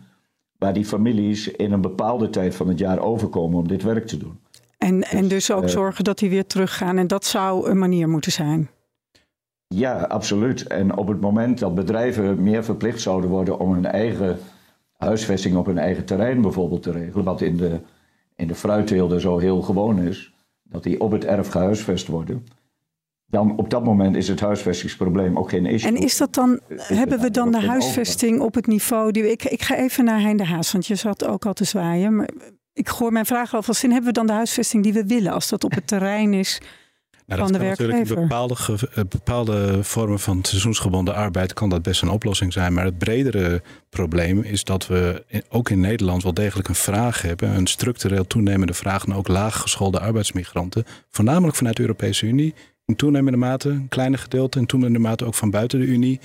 waar die families in een bepaalde tijd van het jaar overkomen om dit werk te doen. En, dus, en dus ook uh, zorgen dat die weer teruggaan. En dat zou een manier moeten zijn. Ja, absoluut. En op het moment dat bedrijven meer verplicht zouden worden om hun eigen huisvesting op hun eigen terrein bijvoorbeeld te regelen, wat in de, in de fruitteelden zo heel gewoon is, dat die op het erf gehuisvest worden. Dan op dat moment is het huisvestingsprobleem ook geen issue. En is dat dan, hebben we dan de huisvesting op het niveau die ik, ik ga even naar Hein de Haas, want je zat ook al te zwaaien. Maar ik gooi mijn vraag alvast in. Hebben we dan de huisvesting die we willen als dat op het terrein is nou, van de werkgever? Natuurlijk bepaalde, eh, bepaalde vormen van seizoensgebonden arbeid kan dat best een oplossing zijn. Maar het bredere probleem is dat we ook in Nederland wel degelijk een vraag hebben. Een structureel toenemende vraag naar ook laaggeschoolde arbeidsmigranten. Voornamelijk vanuit de Europese Unie. In toenemende mate, een kleine gedeelte, in toenemende mate ook van buiten de Unie.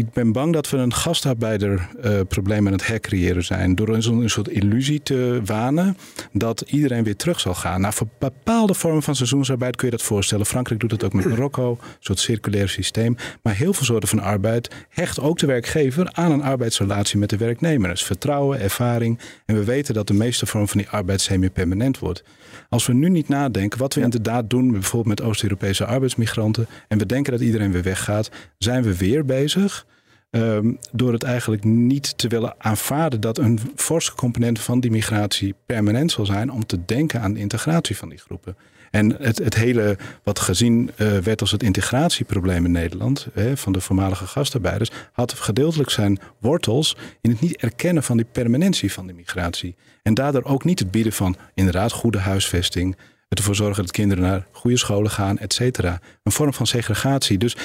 Ik ben bang dat we een gastarbeiderprobleem uh, aan het hercreëren zijn. Door een, een soort illusie te wanen dat iedereen weer terug zal gaan. Nou, voor bepaalde vormen van seizoensarbeid kun je dat voorstellen. Frankrijk doet het ook met Marokko, een soort circulair systeem. Maar heel veel soorten van arbeid hecht ook de werkgever aan een arbeidsrelatie met de werknemer. Dus vertrouwen, ervaring. En we weten dat de meeste vorm van die arbeid semi-permanent wordt. Als we nu niet nadenken wat we inderdaad doen, bijvoorbeeld met Oost-Europese arbeidsmigranten, en we denken dat iedereen weer weggaat, zijn we weer bezig. Um, door het eigenlijk niet te willen aanvaarden dat een forse component van die migratie permanent zal zijn, om te denken aan de integratie van die groepen. En het, het hele wat gezien uh, werd als het integratieprobleem in Nederland, hè, van de voormalige gastarbeiders, had gedeeltelijk zijn wortels in het niet erkennen van die permanentie van de migratie. En daardoor ook niet het bieden van inderdaad goede huisvesting, ervoor zorgen dat kinderen naar goede scholen gaan, et cetera. Een vorm van segregatie. Dus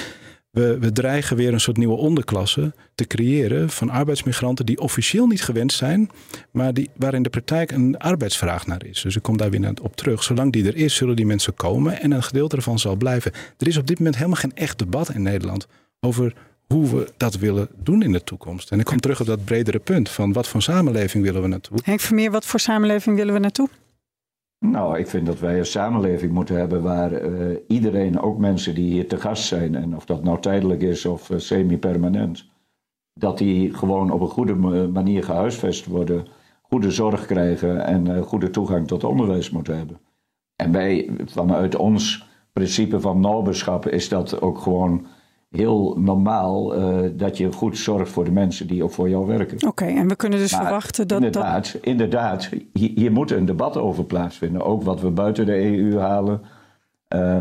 we, we dreigen weer een soort nieuwe onderklasse te creëren van arbeidsmigranten die officieel niet gewenst zijn, maar die, waar in de praktijk een arbeidsvraag naar is. Dus ik kom daar weer op terug. Zolang die er is, zullen die mensen komen en een gedeelte ervan zal blijven. Er is op dit moment helemaal geen echt debat in Nederland over hoe we dat willen doen in de toekomst. En ik kom terug op dat bredere punt van wat voor samenleving willen we naartoe. Henk Vermeer, wat voor samenleving willen we naartoe? Nou, ik vind dat wij een samenleving moeten hebben waar uh, iedereen, ook mensen die hier te gast zijn, en of dat nou tijdelijk is of uh, semi-permanent, dat die gewoon op een goede manier gehuisvest worden, goede zorg krijgen en uh, goede toegang tot onderwijs moeten hebben. En wij, vanuit ons principe van naberschap, is dat ook gewoon heel normaal uh, dat je goed zorgt voor de mensen die ook voor jou werken. Oké, en we kunnen dus maar verwachten dat. Inderdaad, dat... inderdaad hier, hier, moet een debat over plaatsvinden. Ook wat we buiten de EU halen. Uh,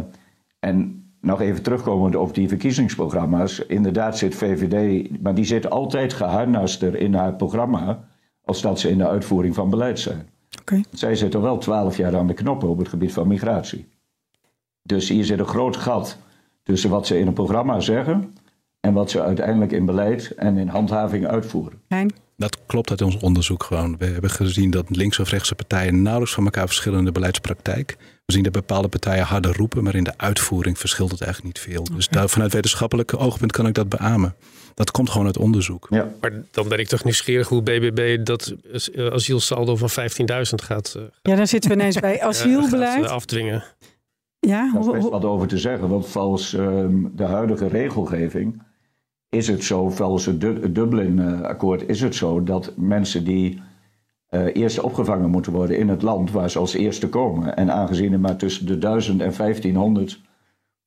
en nog even terugkomend op die verkiezingsprogramma's. Inderdaad zit VVD, maar die zit altijd geharnaster in haar programma. als dat ze in de uitvoering van beleid zijn. Okay. Zij zitten wel twaalf jaar aan de knoppen op het gebied van migratie. Dus hier zit een groot gat tussen wat ze in een programma zeggen en wat ze uiteindelijk in beleid en in handhaving uitvoeren. Dat klopt uit ons onderzoek gewoon. We hebben gezien dat links of rechtse partijen nauwelijks van elkaar verschillen in de beleidspraktijk. We zien dat bepaalde partijen harder roepen, maar in de uitvoering verschilt het eigenlijk niet veel. Dus daar, vanuit wetenschappelijk oogpunt kan ik dat beamen. Dat komt gewoon uit onderzoek. Ja. Maar dan ben ik toch nieuwsgierig hoe BBB dat asielsaldo van 15.000 gaat. Ja, dan zitten we ineens bij asielbeleid. Gaat afdwingen. Ja, Daar is best wat over te zeggen, want volgens um, de huidige regelgeving is het zo, volgens het, Dublin-akkoord is het zo dat mensen die uh, eerst opgevangen moeten worden in het land waar ze als eerste komen. En aangezien er maar tussen de 1000 en 1500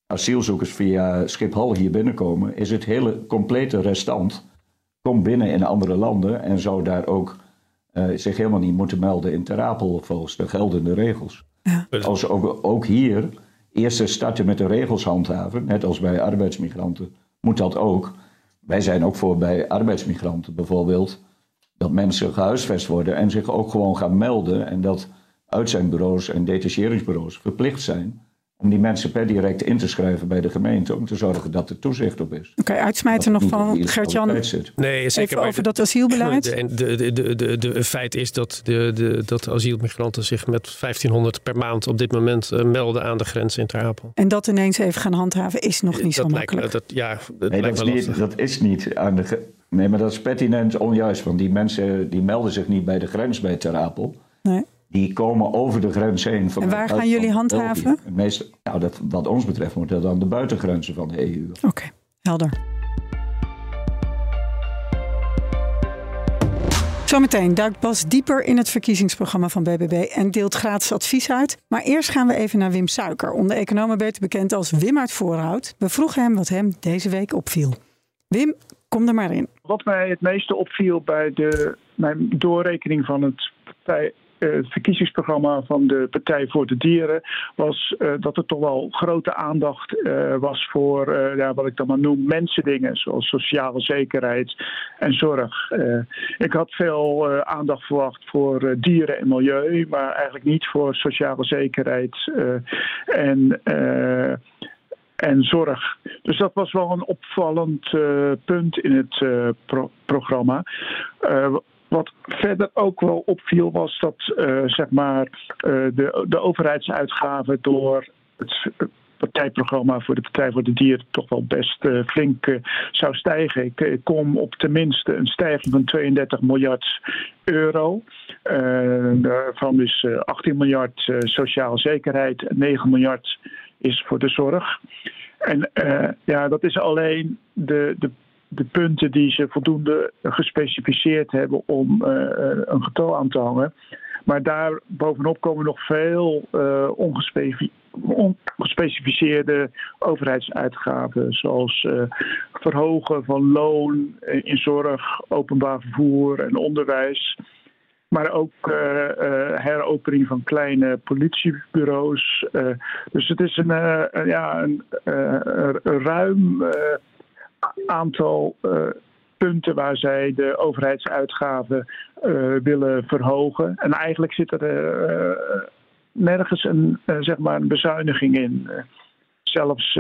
asielzoekers via Schiphol hier binnenkomen, is het hele complete restant komt binnen in andere landen en zou daar ook uh, zich helemaal niet moeten melden in Terapel volgens de geldende regels. Ja. Als ook, ook hier eerst starten met de regels handhaven, net als bij arbeidsmigranten, moet dat ook. Wij zijn ook voor bij arbeidsmigranten bijvoorbeeld dat mensen gehuisvest worden en zich ook gewoon gaan melden en dat uitzendbureaus en detacheringsbureaus verplicht zijn om die mensen per direct in te schrijven bij de gemeente om te zorgen dat er toezicht op is. Oké, okay, uitsmijten nog van Gert-Jan. Nee, zeker Even over dat asielbeleid. De, de, de, de, de, feit is dat de, de, dat de asielmigranten zich met 1500 per maand op dit moment uh, melden aan de grens in Ter Apel. En dat ineens even gaan handhaven is nog niet dat zo lijkt, makkelijk. Dat, ja, dat, nee, dat, is niet, dat is niet aan de. Nee, maar dat is pertinent onjuist, want die mensen die melden zich niet bij de grens bij Ter Apel. Nee die komen over de grens heen. Van en waar gaan jullie handhaven? Meest, nou, dat, wat ons betreft moet dat aan de buitengrenzen van de EU. Oké, okay, helder. Zometeen duikt Bas dieper in het verkiezingsprogramma van BBB en deelt gratis advies uit. Maar eerst gaan we even naar Wim Suiker, onder economen beter bekend als Wim uit Voorhout. We vroegen hem wat hem deze week opviel. Wim, kom er maar in. Wat mij het meeste opviel bij de, mijn doorrekening van het partij het verkiezingsprogramma van de Partij voor de Dieren was uh, dat er toch wel grote aandacht uh, was voor ja, wat ik dan maar noem mensendingen, zoals sociale zekerheid en zorg. ik had veel aandacht verwacht voor dieren en milieu, maar eigenlijk niet voor sociale zekerheid en en zorg. Dus dat was wel een opvallend punt in het pro programma. Wat verder ook wel opviel was dat uh, zeg maar, uh, de, de overheidsuitgaven door het partijprogramma voor de Partij voor de Dieren toch wel best flink zou stijgen. Ik, kom op tenminste een stijging van 32 miljard euro. daarvan is 18 miljard sociale zekerheid en 9 miljard is voor de zorg. En ja, dat is alleen de, de de punten die ze voldoende gespecificeerd hebben om uh, een getal aan te hangen. Maar daar bovenop komen nog veel uh, ongespecificeerde overheidsuitgaven, zoals verhogen van loon in zorg, openbaar vervoer en onderwijs. Maar ook heropening van kleine politiebureaus. dus het is een, ja, een ruim aantal uh, punten waar zij de overheidsuitgaven uh, willen verhogen. En eigenlijk zit er uh, nergens een, zeg maar een bezuiniging in. zelfs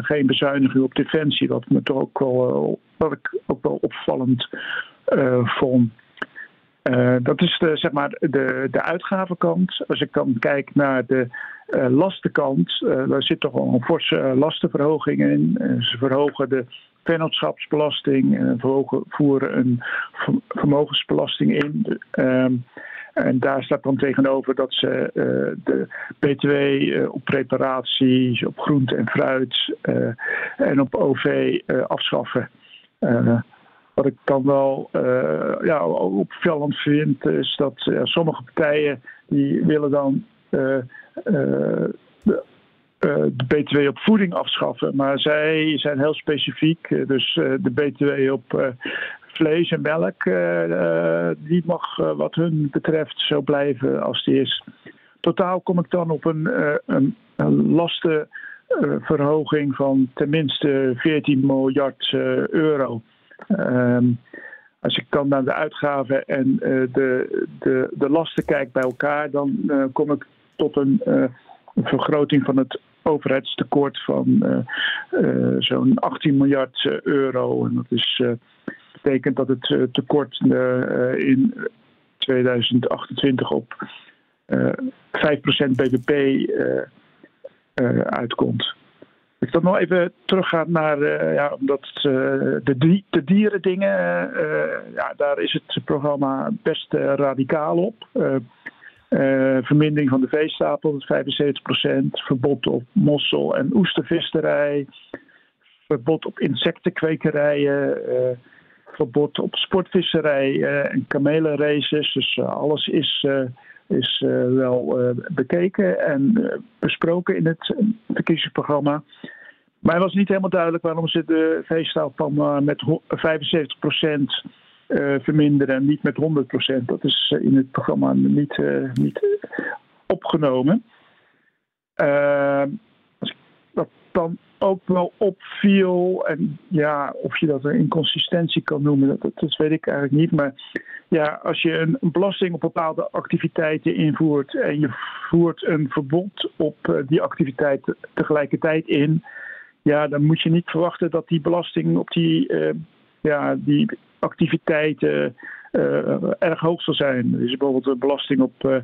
geen bezuiniging op defensie, wat, me toch ook wel, wat ik ook wel opvallend vond. Dat is de, zeg maar de, de uitgavenkant. Als ik dan kijk naar de uh, lastenkant, daar zit toch wel een forse lastenverhoging in. ze verhogen de vennootschapsbelasting, verhogen, voeren een vermogensbelasting in. Ehm, en daar staat dan tegenover dat ze de BTW op preparaties, op groente en fruit en op OV afschaffen. Wat ik dan wel uh, ja, opvallend vind, is dat uh, sommige partijen die willen dan uh, de, de, BTW op voeding afschaffen. Maar zij zijn heel specifiek. dus de BTW op vlees en melk, die mag wat hun betreft zo blijven als die is. Totaal kom ik dan op een, een, een lastenverhoging van tenminste 14 miljard euro. Um, als ik dan naar de uitgaven en de, de, de lasten kijk bij elkaar, dan kom ik tot een, vergroting van het overheidstekort van zo'n 18 miljard euro. En dat is, betekent dat het tekort in 2028 op 5% BBP uitkomt. Ik dan nog even teruggaan naar, ja, omdat de, de dieren dingen, ja, daar is het programma best radicaal op. vermindering van de veestapel tot 75%, verbod op mossel- en oestervisserij, verbod op insectenkwekerijen, verbod op sportvisserij en kamelenraces. Dus alles is is wel bekeken en besproken in het verkiezingsprogramma. Maar het was niet helemaal duidelijk waarom ze de veestaalpan met 75% verminderen en niet met 100%. Dat is in het programma niet, niet opgenomen. dat dan ook wel opviel. En ja, of je dat een inconsistentie kan noemen, dat, dat weet ik eigenlijk niet. Maar ja, als je een, belasting op bepaalde activiteiten invoert en je voert een verbod op die activiteit tegelijkertijd in, ja, dan moet je niet verwachten dat die belasting op die, ja, die activiteiten uh, erg hoog zal zijn. Is bijvoorbeeld een belasting op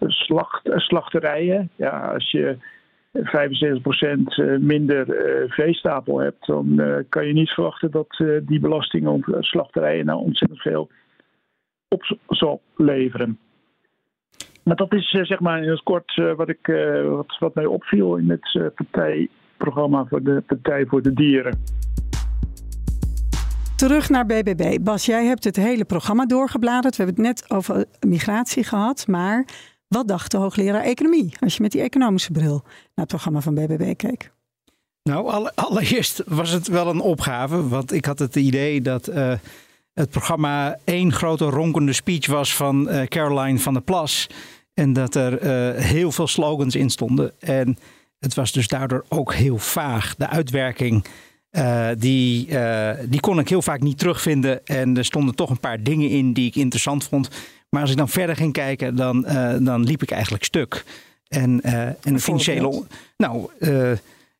slacht, slachterijen. Ja, als je 75% eh, minder eh, veestapel hebt, dan eh, kan je niet verwachten dat die belasting op slachterijen nou ontzettend veel op zal leveren. Maar dat is zeg maar in het kort wat, ik, wat, wat mij opviel in het partijprogramma voor de Partij voor de Dieren. Terug naar BBB. Bas, jij hebt het hele programma doorgebladerd. We hebben het net over migratie gehad, maar wat dacht de hoogleraar economie als je met die economische bril naar het programma van BBB keek? Nou, allereerst was het wel een opgave, want ik had het idee dat uh, het programma één grote ronkende speech was van uh, Caroline van der Plas. En dat er uh, heel veel slogans in stonden. En het was dus daardoor ook heel vaag. De uitwerking, die, die kon ik heel vaak niet terugvinden. En er stonden toch een paar dingen in die ik interessant vond. Maar als ik dan verder ging kijken, dan, uh, dan liep ik eigenlijk stuk. En, en de financiële. Nou,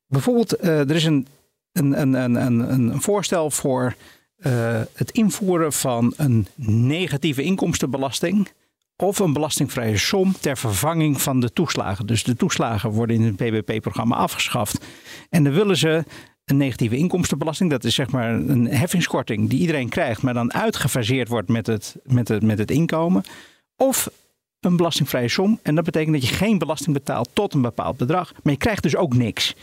bijvoorbeeld, er is een, een, een, een, een voorstel voor het invoeren van een negatieve inkomstenbelasting of een belastingvrije som ter vervanging van de toeslagen. Dus de toeslagen worden in het BBP-programma afgeschaft. En dan willen ze een negatieve inkomstenbelasting. Dat is zeg maar een heffingskorting die iedereen krijgt, maar dan uitgefaseerd wordt met het, met het, met het inkomen. Of een belastingvrije som. En dat betekent dat je geen belasting betaalt tot een bepaald bedrag. Maar je krijgt dus ook niks.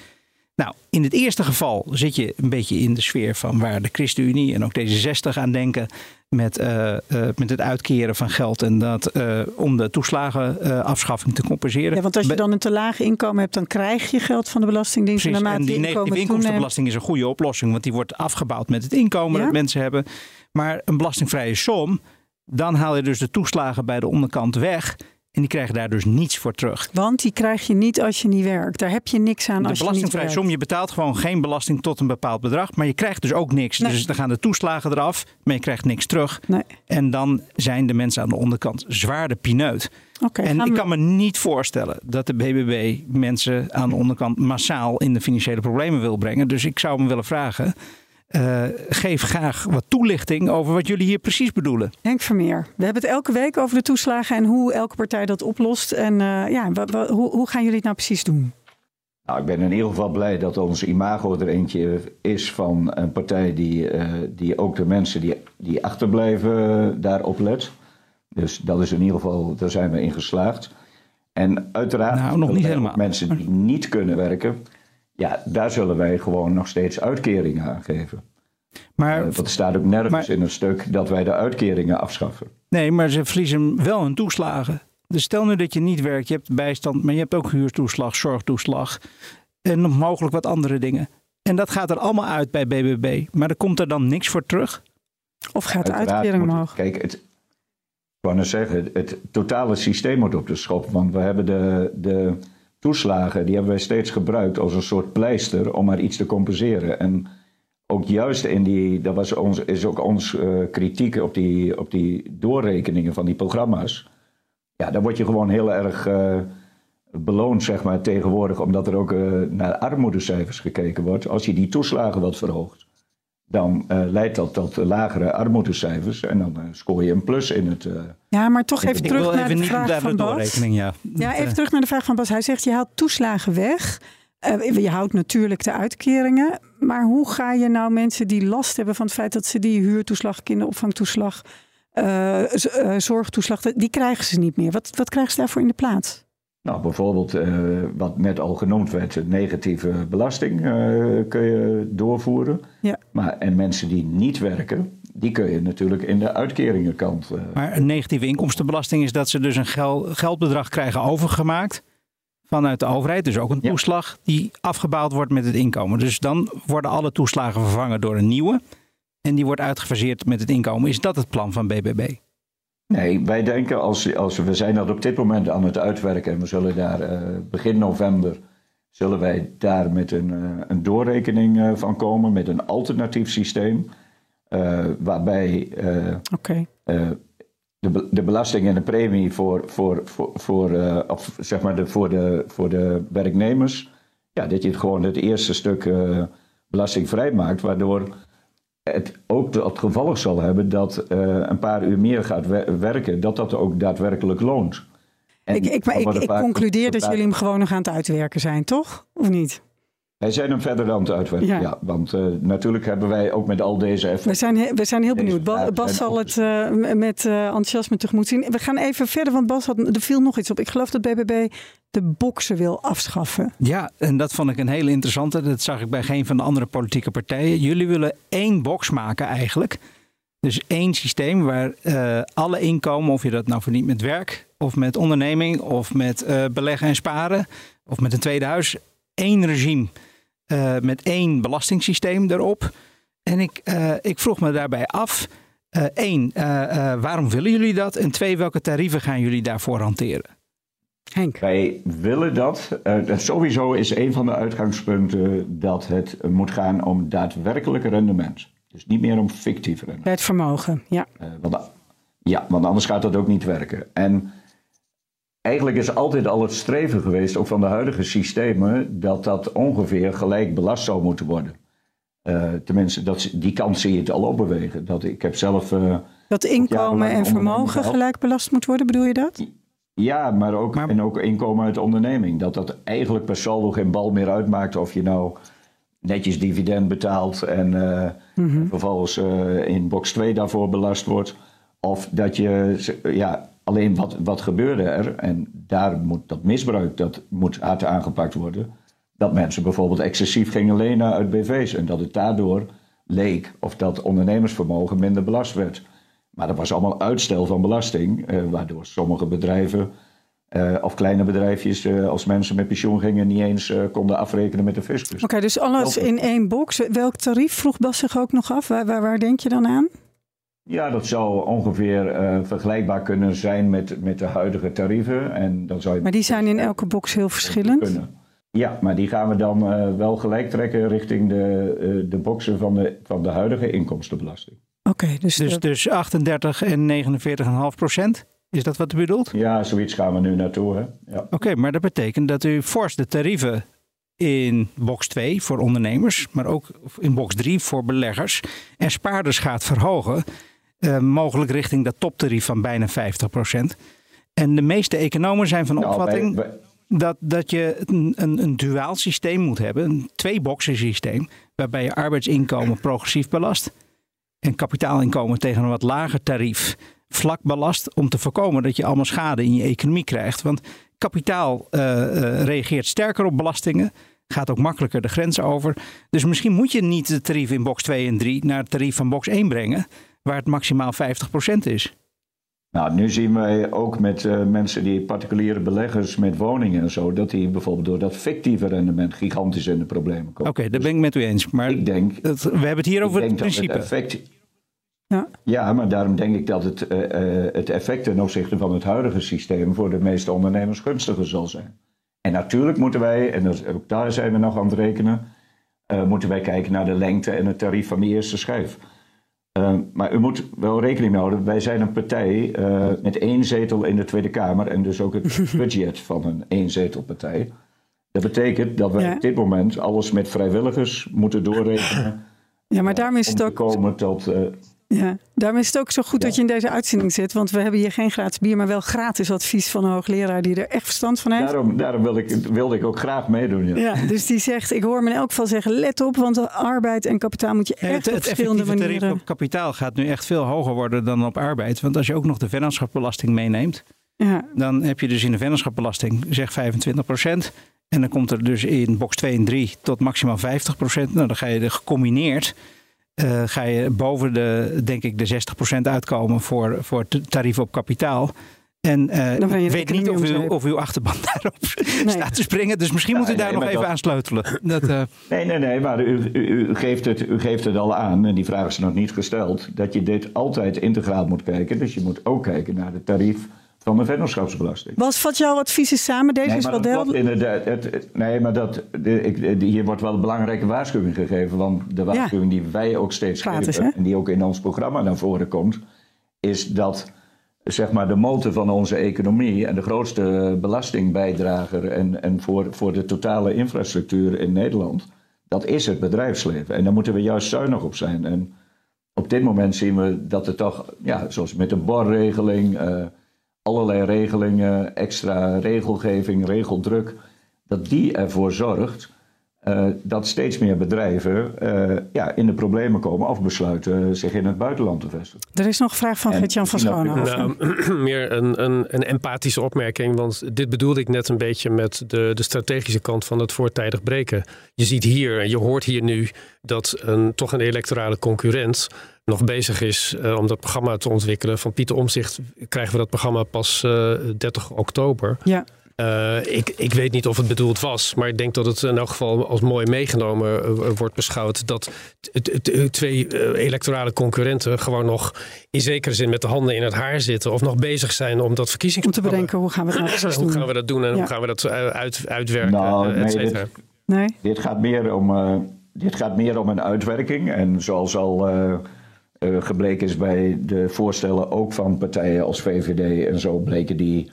Nou, in het eerste geval zit je een beetje in de sfeer van waar de ChristenUnie en ook deze 60 aan denken met, uh, uh, met het uitkeren van geld en dat uh, om de toeslagenafschaffing te compenseren. Ja, want als je dan een te laag inkomen hebt, dan krijg je geld van de Belastingdienst. Precies, en, die negatieve inkomstenbelasting is een goede oplossing, want die wordt afgebouwd met het inkomen ja? dat mensen hebben. Maar een belastingvrije som, dan haal je dus de toeslagen bij de onderkant weg. En die krijgen daar dus niets voor terug. Want die krijg je niet als je niet werkt. Daar heb je niks aan de als je niet werkt. De belastingvrije som, je betaalt gewoon geen belasting tot een bepaald bedrag. Maar je krijgt dus ook niks. Nee. Dus dan gaan de toeslagen eraf, maar je krijgt niks terug. Nee. En dan zijn de mensen aan de onderkant zwaar de pineut. Okay, en ik kan me niet voorstellen dat de BBB mensen aan de onderkant massaal in de financiële problemen wil brengen. Dus ik zou hem willen vragen. Uh, geef graag wat toelichting over wat jullie hier precies bedoelen. Henk Vermeer, we hebben het elke week over de toeslagen en hoe elke partij dat oplost. En uh, ja, hoe, hoe gaan jullie het nou precies doen? Nou, ik ben in ieder geval blij dat ons imago er eentje is van een partij die, uh, die ook de mensen die, die achterblijven daarop let. Dus dat is in ieder geval, daar zijn we in geslaagd. En uiteraard nou, nog niet helemaal. mensen die niet kunnen werken, ja, daar zullen wij gewoon nog steeds uitkeringen aan geven. Maar, uh, want er staat ook nergens maar, in een stuk dat wij de uitkeringen afschaffen. Nee, maar ze verliezen wel hun toeslagen. Dus stel nu dat je niet werkt, je hebt bijstand, maar je hebt ook huurtoeslag, zorgtoeslag en nog mogelijk wat andere dingen. En dat gaat er allemaal uit bij BBB. Maar er komt er dan niks voor terug? Of gaat de uitkering omhoog? Kijk, het, ik wou net zeggen, het, het, totale systeem moet op de schop. Want we hebben de, de toeslagen, die hebben wij steeds gebruikt als een soort pleister om maar iets te compenseren. En ook juist in die, dat was ons, is ook ons uh, kritiek op die, op die doorrekeningen van die programma's. Ja, daar word je gewoon heel erg uh, beloond, zeg maar, tegenwoordig, omdat er ook uh, naar armoedecijfers gekeken wordt. Als je die toeslagen wat verhoogt, dan leidt dat tot lagere armoedecijfers en dan scoor je een plus in het. Ja, maar toch even terug naar even de niet vraag van Bas. ja. Ja, even terug naar de vraag van Bas. Hij zegt, je haalt toeslagen weg. Uh, je houdt natuurlijk de uitkeringen. Maar hoe ga je nou mensen die last hebben van het feit dat ze die huurtoeslag, kinderopvangtoeslag, uh, uh, zorgtoeslag, die krijgen ze niet meer. Wat, wat krijgen ze daarvoor in de plaats? Nou, bijvoorbeeld wat net al genoemd werd, negatieve belasting kun je doorvoeren. Ja. Maar, en mensen die niet werken, die kun je natuurlijk in de uitkeringenkant. Uh... Maar een negatieve inkomstenbelasting is dat ze dus een gel geldbedrag krijgen overgemaakt vanuit de overheid. Dus ook een toeslag ja. die afgebouwd wordt met het inkomen. Dus dan worden alle toeslagen vervangen door een nieuwe. En die wordt uitgefaseerd met het inkomen. Is dat het plan van BBB? Nee, wij denken als, als we zijn dat op dit moment aan het uitwerken en we zullen daar uh, begin november zullen wij daar met een, uh, een doorrekening uh, van komen met een alternatief systeem. Waarbij okay. de, de belasting en de premie voor, voor, voor, voor, of zeg maar de, voor, de, voor de werknemers, ja, dat je het gewoon het eerste stuk belastingvrij maakt, waardoor het ook het gevolg zal hebben dat een paar uur meer gaat werken, dat dat ook daadwerkelijk loont. En ik, ik, maar ik, ik concludeer dat jullie hem gewoon nog aan het uitwerken zijn, toch? Of niet? Wij zijn hem verder aan het uitwerken, ja. ja want uh, natuurlijk hebben wij ook met al deze effecten... We zijn, we zijn heel benieuwd. Bas, Bas zal het uh, met uh, enthousiasme tegemoet zien. We gaan even verder, want Bas had, er viel nog iets op. Ik geloof dat BBB de boksen wil afschaffen. Ja, en dat vond ik een hele interessante. Dat zag ik bij geen van de andere politieke partijen. Jullie willen één box maken eigenlijk. Dus één systeem waar alle inkomen, of je dat nou verdient met werk... of met onderneming, of met beleggen en sparen... of met een tweede huis, één regime... Uh, met één belastingssysteem erop. En ik, uh, ik vroeg me daarbij af: uh, één, waarom willen jullie dat? En twee, welke tarieven gaan jullie daarvoor hanteren? Henk. Wij willen dat. sowieso is een van de uitgangspunten dat het moet gaan om daadwerkelijk rendement. Dus niet meer om fictief rendement. Bij het vermogen, ja. want, ja, want anders gaat dat ook niet werken. En Eigenlijk is altijd al het streven geweest, ook van de huidige systemen, dat dat ongeveer gelijk belast zou moeten worden. tenminste, dat, die kant zie je het al opbewegen. Dat, ik heb zelf... dat inkomen en vermogen gelijk belast moet worden, bedoel je dat? Ja, maar ook, en ook inkomen uit onderneming. Dat dat eigenlijk per saldo geen bal meer uitmaakt of je nou netjes dividend betaalt en uh, vervolgens uh, in box 2 daarvoor belast wordt. Of dat je, ja, alleen wat, wat gebeurde er, en daar moet dat misbruik, dat moet hard aangepakt worden. Dat mensen bijvoorbeeld excessief gingen lenen uit BV's en dat het daardoor leek of dat ondernemersvermogen minder belast werd. Maar dat was allemaal uitstel van belasting, uh, waardoor sommige bedrijven uh, of kleine bedrijfjes, uh, als mensen met pensioen gingen, niet eens konden afrekenen met de fiscus. Oké, dus alles in één box. Welk tarief vroeg Bas zich ook nog af? Waar, waar, waar denk je dan aan? Ja, dat zou ongeveer vergelijkbaar kunnen zijn met, met de huidige tarieven. En dan zou je maar die zijn in elke box heel verschillend? Kunnen. Ja, maar die gaan we dan wel gelijk trekken richting de, de boxen van de, van de huidige inkomstenbelasting. Oké, dus, dus, dus 38 en 49,5 procent? Is dat wat u bedoelt? Ja, zoiets gaan we nu naartoe. Ja. Oké, maar dat betekent dat u fors de tarieven in box 2 voor ondernemers, maar ook in box 3 voor beleggers en spaarders gaat verhogen. Uh, mogelijk richting dat toptarief van bijna 50 procent. En de meeste economen zijn van nou, opvatting Dat, dat je een, een, een duaal systeem moet hebben, een twee-boxen systeem, waarbij je arbeidsinkomen progressief belast en kapitaalinkomen tegen een wat lager tarief vlak belast om te voorkomen dat je allemaal schade in je economie krijgt. Want kapitaal uh, uh, reageert sterker op belastingen, gaat ook makkelijker de grens over. Dus misschien moet je niet de tarief in box 2 en 3 naar het tarief van box 1 brengen, waar het maximaal 50% is. Nou, nu zien wij ook met uh, mensen die particuliere beleggers met woningen en zo, dat die bijvoorbeeld door dat fictieve rendement gigantisch in de problemen komen. Oké, okay, dat ben ik met u eens. Maar ik denk, dat, we hebben het hier over het principe. Het effect, ja. ja, maar daarom denk ik dat het, uh, het effect ten opzichte van het huidige systeem voor de meeste ondernemers gunstiger zal zijn. En natuurlijk moeten wij, en dat, ook daar zijn we nog aan het rekenen, uh, moeten wij kijken naar de lengte en het tarief van de eerste schijf. Uh, maar u moet wel rekening houden, wij zijn een partij met één zetel in de Tweede Kamer en dus ook het budget van een éénzetelpartij. Dat betekent dat we op dit moment alles met vrijwilligers moeten doorrekenen. Ja, maar daarom is het ook. komen tot. Ja, daarom is het ook zo goed dat je in deze uitzending zit. Want we hebben hier geen gratis bier, maar wel gratis advies van een hoogleraar die er echt verstand van heeft. Daarom, daarom wilde, ik, wilde ik ook graag meedoen. Ja. ja. dus die zegt, ik hoor me in elk geval zeggen, let op, want arbeid en kapitaal moet je echt ja, het, op verschillende manieren... Het tarief op kapitaal gaat nu echt veel hoger worden dan op arbeid. Want als je ook nog de vennootschapsbelasting meeneemt, ja. dan heb je dus in de vennootschapsbelasting zeg 25 procent. En dan komt er dus in box 2 en 3 tot maximaal 50 procent. Nou, dan ga je er gecombineerd uh, ga je boven de, denk ik, de 60% uitkomen voor, voor tarief op kapitaal. En uh, ik weet niet of, u, of uw achterban daarop staat te springen. Dus misschien moet u daar nog even aan sleutelen. Dat, uh... Nee, nee, nee. Maar u, u, u, geeft het, u geeft het al aan. En die vraag is nog niet gesteld. Dat je dit altijd integraal moet kijken. Dus je moet ook kijken naar de tarief van de vennootschapsbelasting. Was vat jouw advies is samen? Deze nee, is wel duidelijk. Nee, maar dat, de, ik, hier wordt wel een belangrijke waarschuwing gegeven. Want de waarschuwing die wij ook steeds Gratis, geven... en die ook in ons programma naar voren komt... is dat zeg maar, de motor van onze economie... en de grootste belastingbijdrager... en, en voor, voor de totale infrastructuur in Nederland... dat is het bedrijfsleven. En daar moeten we juist zuinig op zijn. En op dit moment zien we dat er toch... ja, zoals met de borregeling... Uh, allerlei regelingen, extra regelgeving, regeldruk, dat die ervoor zorgt uh, dat steeds meer bedrijven uh, ja, in de problemen komen of besluiten zich in het buitenland te vestigen. Er is nog een vraag van Gert-Jan van Schoonhoven. Nou, meer een, een, een, empathische opmerking, want dit bedoelde ik net een beetje met de, de strategische kant van het voortijdig breken. Je ziet hier, je hoort hier nu dat een, toch een electorale concurrent nog bezig is uh, om dat programma te ontwikkelen. Van Pieter Omzicht krijgen we dat programma pas uh, 30 oktober. Ja. Uh, ik, ik weet niet of het bedoeld was, maar ik denk dat het in elk geval als mooi meegenomen uh, wordt beschouwd. Dat twee uh, electorale concurrenten gewoon nog in zekere zin met de handen in het haar zitten. Of nog bezig zijn om dat verkiezings. Om te bedenken hoe gaan we dat nou doen. Hoe gaan we dat doen en ja. hoe gaan we dat uit, uitwerken, nou, nee, dit, nee, dit, gaat meer om, dit gaat meer om een uitwerking. En zoals al gebleken is bij de voorstellen ook van partijen als VVD en zo bleken die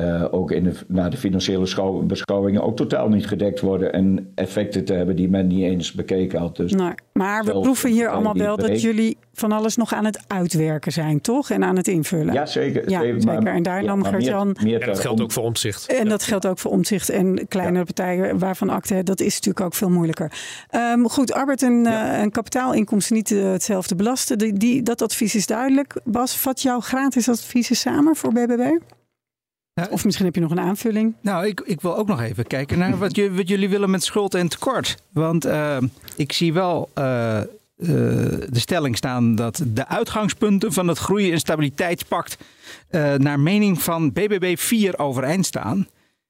uh, ook in de, naar de financiële beschouwingen ook totaal niet gedekt worden. En effecten te hebben die men niet eens bekeken had. Dus nou, maar we proeven hier allemaal wel dat jullie van alles nog aan het uitwerken zijn, toch? En aan het invullen. Ja, zeker. Ja, zeker. En daar nam Gert-Jan... En dat geldt ook voor omzicht. En dat geldt ook voor omzicht en kleinere partijen waarvan acte, dat is natuurlijk ook veel moeilijker. Um, goed, arbeid en, ja. uh, en kapitaalinkomsten niet uh, hetzelfde belasten. Die, die, dat advies is duidelijk. Bas, vat jouw gratis adviezen samen voor BBB? Nou, of misschien heb je nog een aanvulling. Nou, ik, ik wil ook nog even kijken naar wat, je, wat jullie willen met schuld en tekort. Want uh, ik zie wel uh, uh, de stelling staan dat de uitgangspunten van het Groei- en Stabiliteitspact naar mening van BBB 4 overeind staan.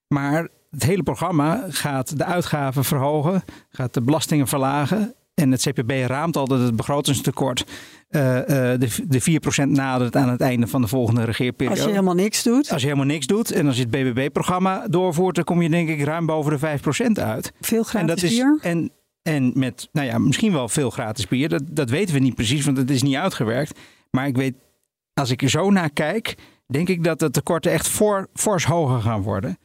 Maar het hele programma gaat de uitgaven verhogen, gaat de belastingen verlagen. En het CPB raamt al dat het begrotingstekort uh, uh, de, de 4% nadert aan het einde van de volgende regeerperiode. Als je helemaal niks doet. Als je helemaal niks doet en als je het BBB-programma doorvoert, dan kom je denk ik ruim boven de 5% uit. Veel gratis en dat is, bier? En, en met, nou ja, misschien wel veel gratis bier. Dat, dat weten we niet precies, want het is niet uitgewerkt. Maar ik weet, als ik er zo naar kijk, denk ik dat de tekorten echt voor, fors hoger gaan worden.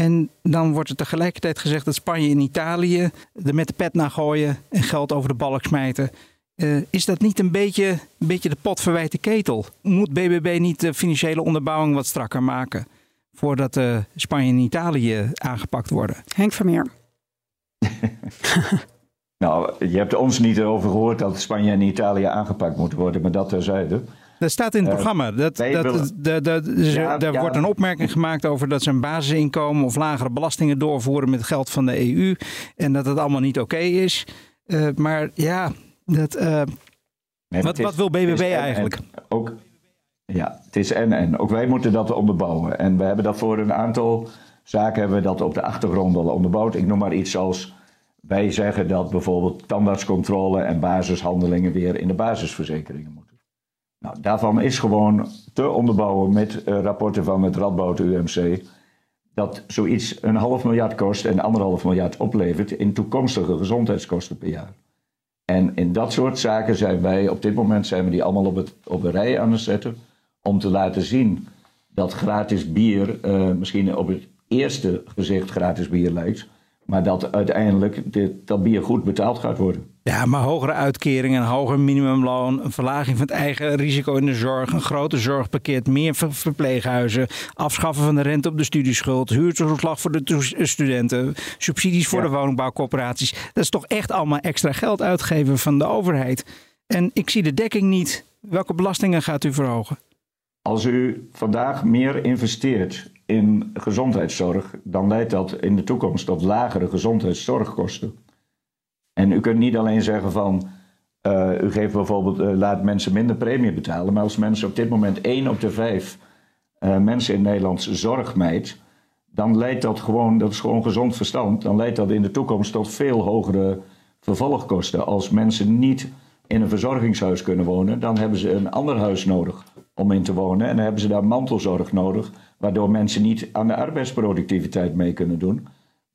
En dan wordt er tegelijkertijd gezegd dat Spanje en Italië er met de pet naar gooien en geld over de balk smijten. Uh, is dat niet een beetje, een beetje de pot verwijte ketel? Moet BBB niet de financiële onderbouwing wat strakker maken voordat uh, Spanje en Italië aangepakt worden? Henk Vermeer. nou, je hebt ons niet over gehoord dat Spanje en Italië aangepakt moeten worden, maar dat terzijde. Dat staat in het uh, programma. Dat, dat, dat, dat ja, daar ja. wordt een opmerking gemaakt over dat ze een basisinkomen of lagere belastingen doorvoeren met geld van de EU. En dat het allemaal niet oké okay is. Uh, maar ja, dat, uh, nee, wat, is, wat, wil BBB eigenlijk? En, ook, ja, het is en en. Ook wij moeten dat onderbouwen. En we hebben dat voor een aantal zaken hebben we dat op de achtergrond al onderbouwd. Ik noem maar iets als wij zeggen dat bijvoorbeeld tandartscontrole en basishandelingen weer in de basisverzekeringen moeten. Nou, daarvan is gewoon te onderbouwen met uh, rapporten van het Radboud UMC dat zoiets een half miljard kost en anderhalf miljard oplevert in toekomstige gezondheidskosten per jaar. En in dat soort zaken zijn wij, op dit moment zijn we die allemaal op, het, op een rij aan het zetten. Om te laten zien dat gratis bier uh, misschien op het eerste gezicht gratis bier lijkt. Maar dat uiteindelijk dit, dat bier goed betaald gaat worden. Ja, maar hogere uitkeringen, een hoger minimumloon, een verlaging van het eigen risico in de zorg, een grote zorgpakket, meer verpleeghuizen, afschaffen van de rente op de studieschuld, huurtoeslag voor de studenten, subsidies voor ja. de woningbouwcorporaties. Dat is toch echt allemaal extra geld uitgeven van de overheid. En ik zie de dekking niet. Welke belastingen gaat u verhogen? Als u vandaag meer investeert in gezondheidszorg, dan leidt dat in de toekomst tot lagere gezondheidszorgkosten. En u kunt niet alleen zeggen van, uh, u geeft bijvoorbeeld, uh, laat mensen minder premie betalen, maar als mensen op dit moment 1 op de 5 uh, mensen in Nederland zorg dan leidt dat gewoon, dat is gewoon gezond verstand, dan leidt dat in de toekomst tot veel hogere vervolgkosten. Als mensen niet in een verzorgingshuis kunnen wonen, dan hebben ze een ander huis nodig om in te wonen. En dan hebben ze daar mantelzorg nodig, waardoor mensen niet aan de arbeidsproductiviteit mee kunnen doen.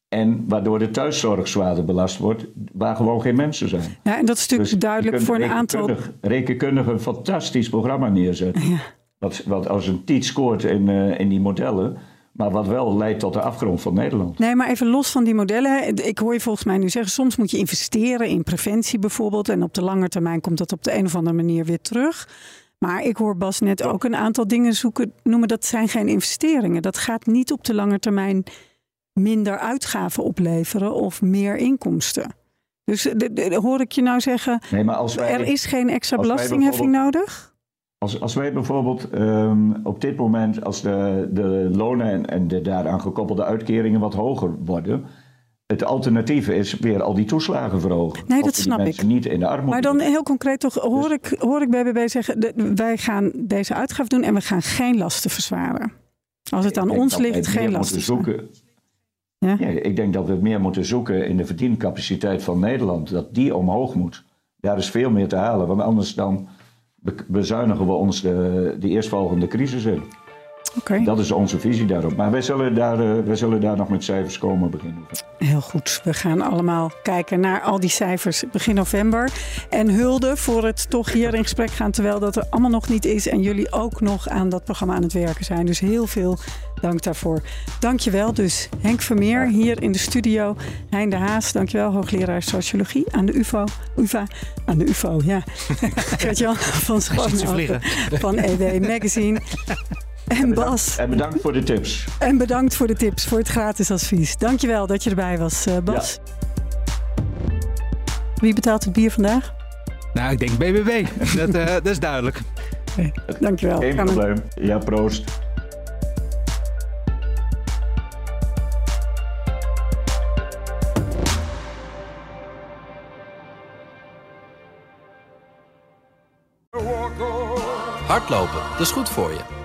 En waardoor de thuiszorg zwaarder belast wordt, waar gewoon geen mensen zijn. Ja, en dat is natuurlijk dus duidelijk voor een aantal. Rekenkundig een fantastisch programma neerzetten. Ja. Wat, wat als een tiet scoort in, uh, in die modellen. Maar wat wel leidt tot de afgrond van Nederland. Nee, maar even los van die modellen. Ik hoor je volgens mij nu zeggen, soms moet je investeren in preventie bijvoorbeeld. En op de lange termijn komt dat op de een of andere manier weer terug. Maar ik hoor Bas net ook een aantal dingen zoeken, noemen dat zijn geen investeringen. Dat gaat niet op de lange termijn minder uitgaven opleveren of meer inkomsten. Dus de, de, hoor ik je nou zeggen, nee, maar als wij, er is geen extra belastingheffing nodig? Als, als wij bijvoorbeeld um, op dit moment, als de, de lonen en, en de daaraan gekoppelde uitkeringen wat hoger worden, het alternatief is weer al die toeslagen verhogen. Nee, dat snap ik. Niet in de armoede. Maar dan heel concreet toch, hoor, dus, ik, hoor ik BBB zeggen, de, wij gaan deze uitgave doen en we gaan geen lasten verzwaren. Als het aan ons ligt, geen lasten. Zoeken, ja? ja? ik denk dat we meer moeten zoeken in de verdiencapaciteit van Nederland. Dat die omhoog moet. Daar is veel meer te halen. Want anders dan bezuinigen we ons de, de eerstvolgende crisis in. Oké. Dat is onze visie daarop. Maar wij zullen daar, uh, wij zullen daar nog met cijfers komen beginnen. Heel goed. We gaan allemaal kijken naar al die cijfers begin november. En hulde voor het toch hier in gesprek gaan terwijl dat er allemaal nog niet is. En jullie ook nog aan dat programma aan het werken zijn. Dus heel veel dank daarvoor. Dankjewel dus Henk Vermeer hier in de studio. Hein de Haas, dankjewel hoogleraar sociologie aan de UvA. UvA aan de UvO, ja. Gert-Jan van Schoonhoven van EW Magazine. En Bas. En bedankt voor de tips. En bedankt voor de tips, voor het gratis advies. Dankjewel dat je erbij was, uh, Bas. Wie betaalt het bier vandaag? Nou, ik denk BBB. dat, uh, dat is duidelijk. Okay, dankjewel. Geen probleem. Ja, proost. Hardlopen, dat is goed voor je.